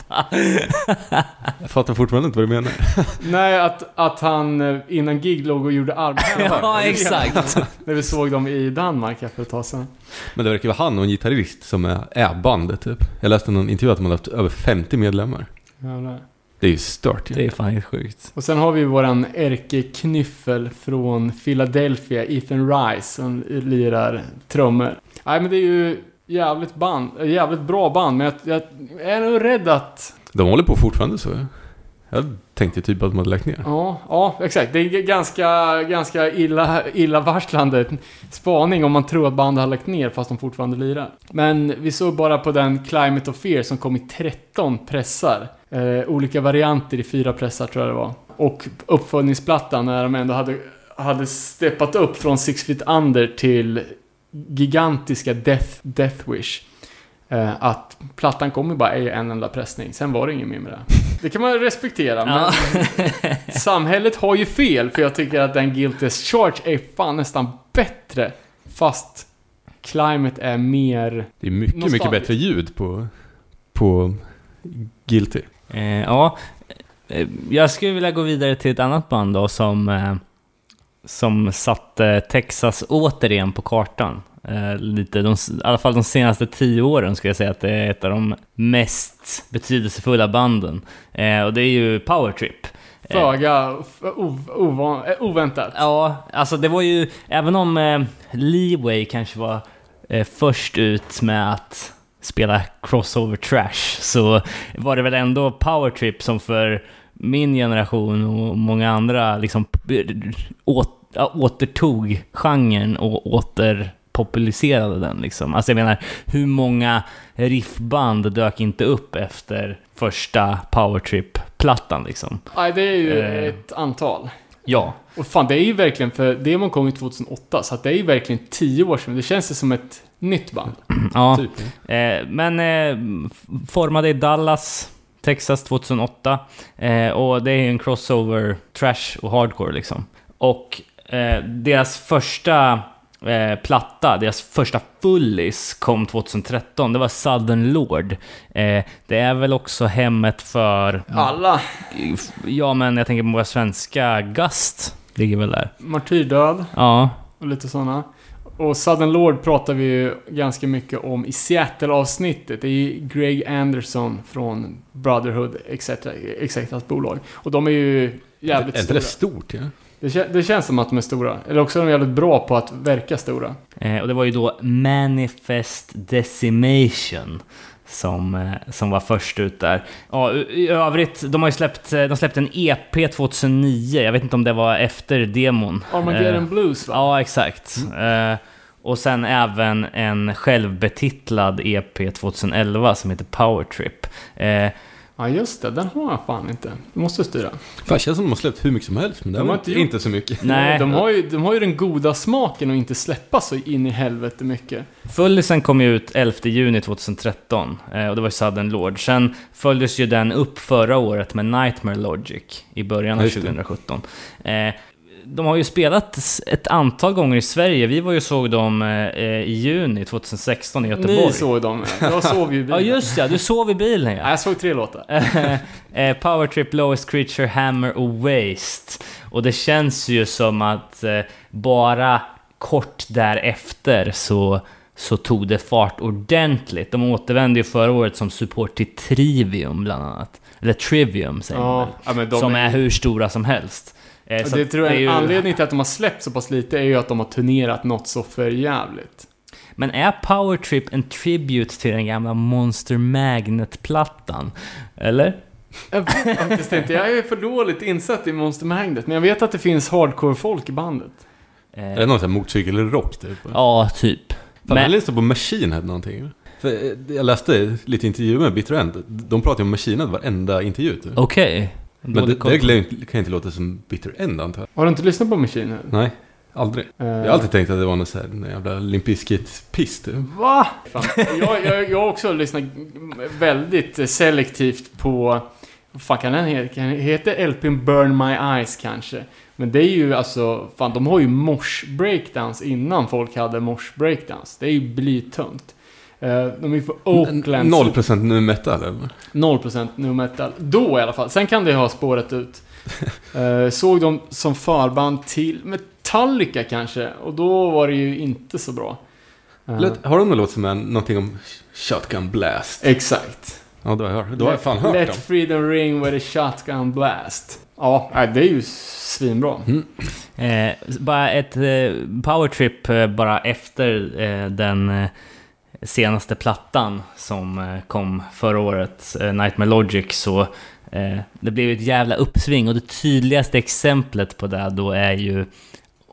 Jag fattar fortfarande inte vad du menar. Nej, att, att han eh, innan gig låg och gjorde armhävningar. ja, exakt. När vi såg dem i Danmark för ett tag sedan. Men det verkar vara han och en gitarrist som är, är bandet typ. Jag läste någon intervju att de hade haft över 50 medlemmar. Jävlar. Det är ju stört. Det är fan helt sjukt. Och sen har vi våran ärkeknyffel från Philadelphia, Ethan Rice, som lirar trummor. Nej men det är ju jävligt band, äh, jävligt bra band, men jag, jag är nog rädd att... De håller på fortfarande så. Jag tänkte typ att de hade lagt ner. Ja, ja exakt. Det är ganska, ganska illa, illavarslande spaning om man tror att bandet har lagt ner fast de fortfarande lirar. Men vi såg bara på den Climate of Fear som kom i 13 pressar. Eh, olika varianter i fyra pressar tror jag det var. Och uppföljningsplattan när de ändå hade, hade steppat upp från Six Feet Under till gigantiska Death, Death Wish. Eh, att plattan kom ju bara i en enda pressning, sen var det inget mer med det. Det kan man respektera, men samhället har ju fel, för jag tycker att den Guilty as Charge är fan nästan bättre. Fast Climate är mer... Det är mycket, mycket bättre ljud på, på Guilty. Eh, ja, eh, jag skulle vilja gå vidare till ett annat band då som, eh, som satte Texas återigen på kartan. Eh, lite, de, I alla fall de senaste tio åren skulle jag säga att det är ett av de mest betydelsefulla banden. Eh, och det är ju Power Trip. Eh, Föga ovan, eh, oväntat. Ja, alltså det var ju, även om eh, Leeway kanske var eh, först ut med att spela crossover trash, så var det väl ändå Power Trip som för min generation och många andra liksom återtog genren och återpopulariserade den liksom. Alltså jag menar, hur många riffband dök inte upp efter första Power Trip-plattan liksom? Nej, det är ju Eh. ett antal. Ja, Och fan, det är ju verkligen, för demon kom ju 2008, så det är ju verkligen 10 år sedan. Det känns ju som ett nytt band. ja. Typ. Eh, men eh, formade i Dallas, Texas 2008. Eh, och det är en crossover trash och hardcore liksom. Och eh, deras första eh, platta, deras första fullis kom 2013. Det var Southern Lord. Eh, det är väl också hemmet för... Alla. Ja, men jag tänker på våra svenska Gust. Ligger väl där. Martyrdöd Ja. och lite sådana. Och Southern Lord pratar vi ju ganska mycket om i Seattle-avsnittet. Det är ju Greg Anderson från Brotherhood, etc. Executas bolag. Och de är ju jävligt Är inte stora. det stort? Ja? Det, det känns som att de är stora. Eller också är de jävligt bra på att verka stora. Eh, och det var ju då Manifest Decimation som, eh, som var först ut där. Ja, i- övrigt, de har släppt, eh, de släppte en EP 2009. Jag vet inte om det var efter demon. Armageddon Eh, Blues va? Ja, exakt. Eh, och sen även en självbetitlad EP 2011 som heter Power Trip. Eh, Ja, just det. Den har jag fan inte. Du måste styra. Fan, känns som de har släppt hur mycket som helst, men det De har inte, inte gjort- inte så mycket. nej, De har, ju, de har ju den goda smaken att inte släppa så in i helvete mycket. Fullisen kom ju ut 11 juni 2013 eh, och det var Southern Lord. Sen följdes ju den upp förra året med Nightmare Logic i början av Just det. 2017. Eh, de har ju spelat ett antal gånger i Sverige. Vi var ju såg dem eh, i juni 2016 i Göteborg. Ni såg dem. Jag sov ju i Ja bilen. just ja, du sov i bilen Ja, ja. jag såg tre låtar. eh, Power Trip, Lowest Creature, Hammer och Waste. Och det känns ju som att eh, bara kort därefter så, så tog det fart ordentligt. De återvände ju förra året som support till Trivium bland annat. Eller Trivium säger man Ja, väl. ja, som är hur stora som helst. Eh, så det tror jag ju- anledning till att de har släppt så pass lite är ju att de har turnerat något så för jävligt. Men är Power Trip en tribute till den gamla Monster Magnet-plattan? Eller? Jag vet faktiskt inte. Jag är för dåligt insatt i Monster Magnet, men jag vet att det finns hardcore-folk i bandet. Eh, Är det någon sån här motorcykelrock typ? ja, typ. Fan, Men- jag läste på Machine Head någonting. För eh, jag läste lite intervjuer med Bitter End. De pratar ju om Machine Head varenda intervju. Typ. Okej. Men det, det kan ju inte- låta som Bitter End antar jag. Har du inte lyssnat på Machine Head? Nej, aldrig. Eh, Jag har alltid tänkt att det var någon sån här jävla Limp Bizkit-piss typ. Va? Fan. Jag, jag, jag har också lyssnat väldigt selektivt på... Vad fan kan den heta? Heta LPn Burn My Eyes kanske? Men det är ju alltså... Fan, de har ju mosh breakdowns innan folk hade mosh breakdowns. Det är ju blytungt. Eh, de är för Oakland. 0% nu metal eller? 0% nu metal. Då i alla fall. Sen kan det ha spåret ut. Eh, såg dem som förband till Metallica kanske. Och då var det ju inte så bra. Eh, Let- Har de någon låt som är någonting om Shotgun Blast? Exakt. Ja, då har jag, då har jag fan hört Let dem. freedom ring with a shotgun blast. Ja, det är ju svinbra. Eh, bara ett eh, powertrip eh, bara efter eh, den eh, senaste plattan som eh, kom förra året, eh, Nightmare Logic, så eh, det blev ett jävla uppsving och det tydligaste exemplet på det då är ju,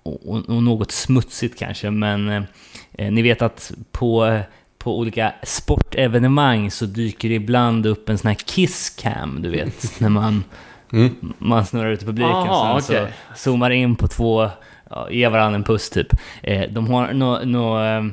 och, något smutsigt kanske, men ni vet att på på olika sportevenemang så dyker det ibland upp en sån här kisscam, du vet, när man, Mm. man snurrar ut i publiken. Aha, och sen okej. så zoomar in på två, ja, ger varandra en puss typ. De har något nå, eh,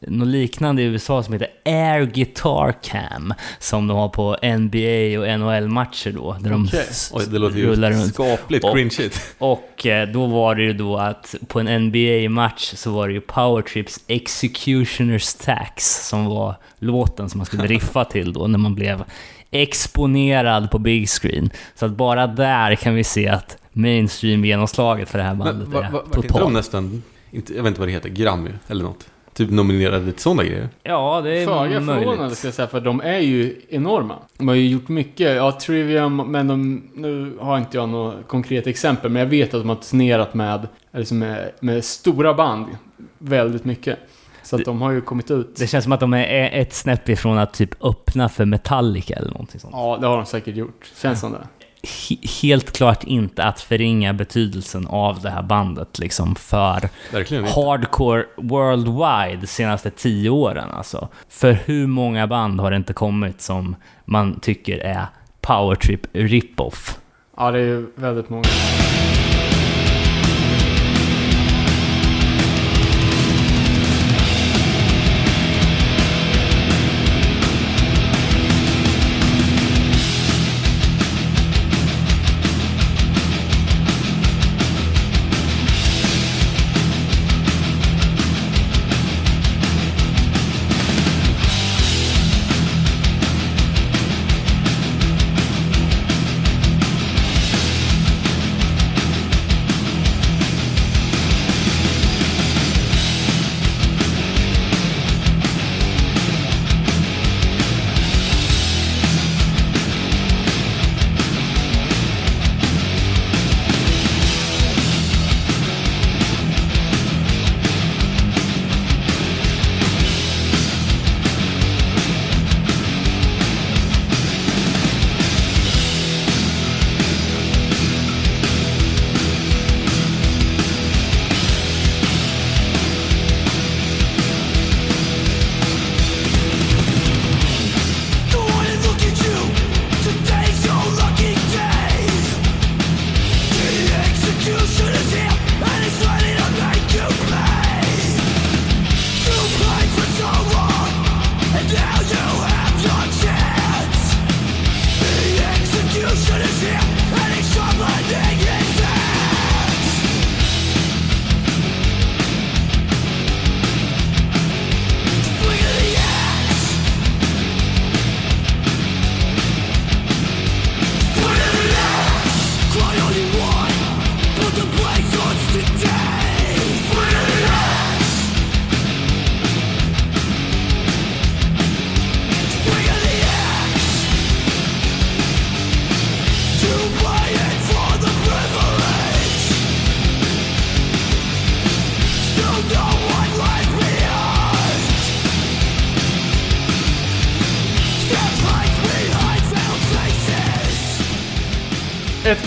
nå liknande i USA som heter Air Guitar Cam, som de har på NBA och NHL-matcher då, där de Oj, det låter ju rullar runt. skapligt Och- cringeigt. Och eh, då var det ju då att på en NBA-match så var det ju Powertrips Executioner's Tax som var låten som man skulle riffa till då när man blev exponerad på big screen. Så att bara där kan vi se att mainstream-genomslaget för det här bandet Men är va, va, inte de totalt. nästan, jag vet inte vad det heter, Grammy eller något? Typ nominerade till sådana grejer. Ja, det är Föga förvånande ska jag säga, för de är ju enorma. De har ju gjort mycket, ja, Trivium, men de, nu har inte jag något konkret exempel, men jag vet att de har turnerat med, liksom med, med stora band väldigt mycket. Så att de har ju kommit ut. Det känns som att de är ett snäpp ifrån att typ öppna för Metallica eller någonting sånt. Ja, det har de säkert gjort. Känns som det. He- helt klart inte att förringa betydelsen av det här bandet liksom för Verkligen hardcore worldwide de senaste tio åren alltså. För hur många band har det inte kommit som man tycker är powertrip rip-off? Ja, det är ju väldigt många.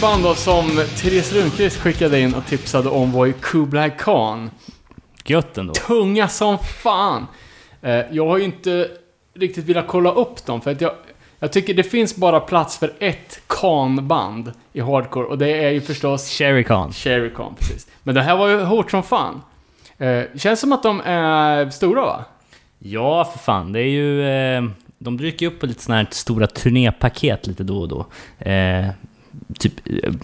Ett band då som Therese Lundqvist skickade in och tipsade om var ju Kublai Khan. Gött ändå. Tunga som fan! Eh, jag har ju inte riktigt velat kolla upp dem, för att jag, jag tycker det finns bara plats för ett Khan-band i hardcore, och det är ju förstås Sherry Khan. Cherry Khan, precis. Men det här var ju hårt som fan. Eh, känns som att de är stora va? Ja, för fan. Det är ju... Eh, de dyker upp på lite såna här stora turnépaket lite då och då. Typ,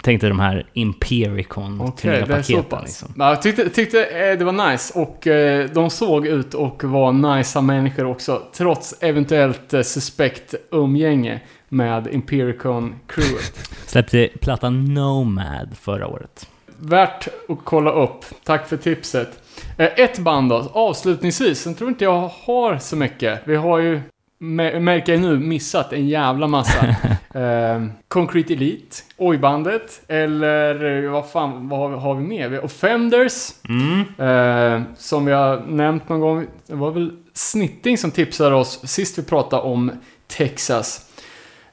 tänk dig de här Impericon så paketen liksom. Ja, Jag tyckte, tyckte eh, det var nice och eh, de såg ut och var nicea människor också. Trots eventuellt eh, suspekt umgänge med Impericon-crewet. Släppte plattan Nomad förra året. Värt att kolla upp. Tack för tipset. Ett band då, avslutningsvis. Sen tror inte jag har så mycket. Vi har ju, märker jag nu, missat en jävla massa. eh, Concrete Elite, Oj-bandet, eller eh, vad fan, vad har vi, har vi mer? Offenders, Mm. eh, som vi har nämnt någon gång. Det var väl Snitting som tipsade oss sist vi pratade om Texas.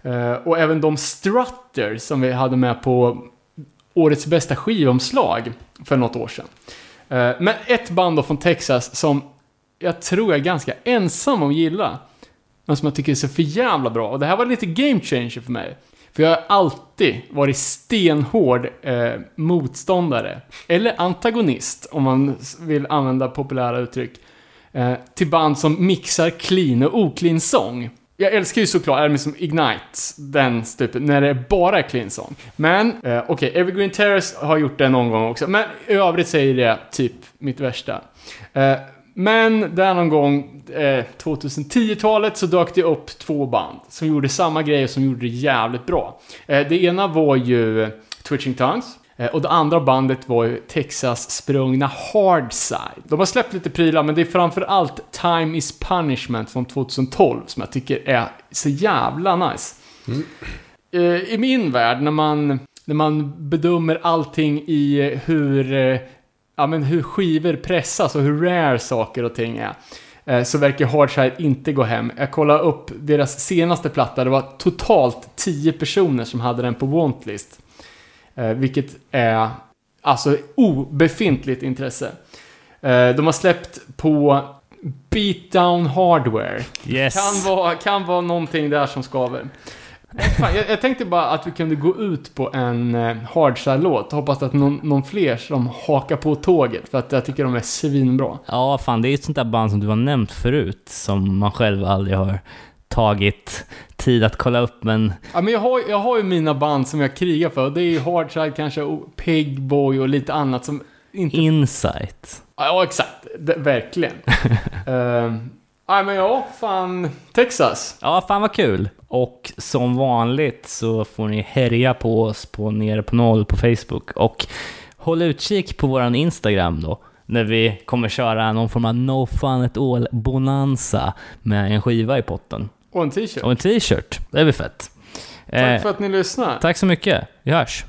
Eh, och även de Strutter som vi hade med på årets bästa skivomslag för något år sedan. Eh, Men ett band då från Texas som jag tror jag är ganska ensam om att gilla. Men som jag tycker är så för jävla bra. Och det här var lite game changer för mig. För jag har alltid varit stenhård eh, motståndare. Eller antagonist, om man vill använda populära uttryck. Eh, till band som mixar clean och oclean sång. Jag älskar ju såklart Army som Ignite, den typen, när det bara är clean sång. Men, eh, okej, Evergreen Terrace har gjort det någon gång också, men i övrigt säger det typ mitt värsta. Eh, men där någon gång, eh, 2010-talet, så dök det upp två band som gjorde samma grej och som gjorde det jävligt bra. Eh, det ena var ju Twitching Tongues. Eh, Och det andra bandet var ju Texas-sprungna Hardside. De har släppt lite prylar, men det är framförallt Time is Punishment från 2012 som jag tycker är så jävla nice. Eh, I min värld, när man, när man bedömer allting i eh, hur, ja, men hur skivor pressas och hur rare saker och ting är, eh, så verkar Hardside inte gå hem. Jag kollade upp deras senaste platta, det var totalt 10 personer som hade den på wantlist. Eh, vilket är alltså obefintligt intresse. Eh, de har släppt på Beatdown Hardware. Yes. Kan vara, kan vara någonting där som skaver. Fan, jag, jag tänkte bara att vi kunde gå ut på en eh, Hardside-låt. Hoppas att någon, någon fler som hakar på tåget. För att jag tycker de är svinbra. Ja, fan det är ju ett sånt där band som du har nämnt förut, som man själv aldrig har tagit tid att kolla upp, men Ja, men jag, har, jag har ju mina band som jag krigar för. Det är ju Hardside kanske, och Pigboy och lite annat som inte... Insight. Ja, exakt. Det, verkligen. uh, Nej, men ja, fan. Texas. Ja, fan vad kul! Och som vanligt så får ni härja på oss på Nere på Noll på Facebook och håll utkik på våran Instagram då, när vi kommer köra någon form av No Fun At All Bonanza med en skiva i potten. Och en t-shirt. Och en t-shirt, det blir fett. Tack Eh, för att ni lyssnar. tack så mycket, vi hörs!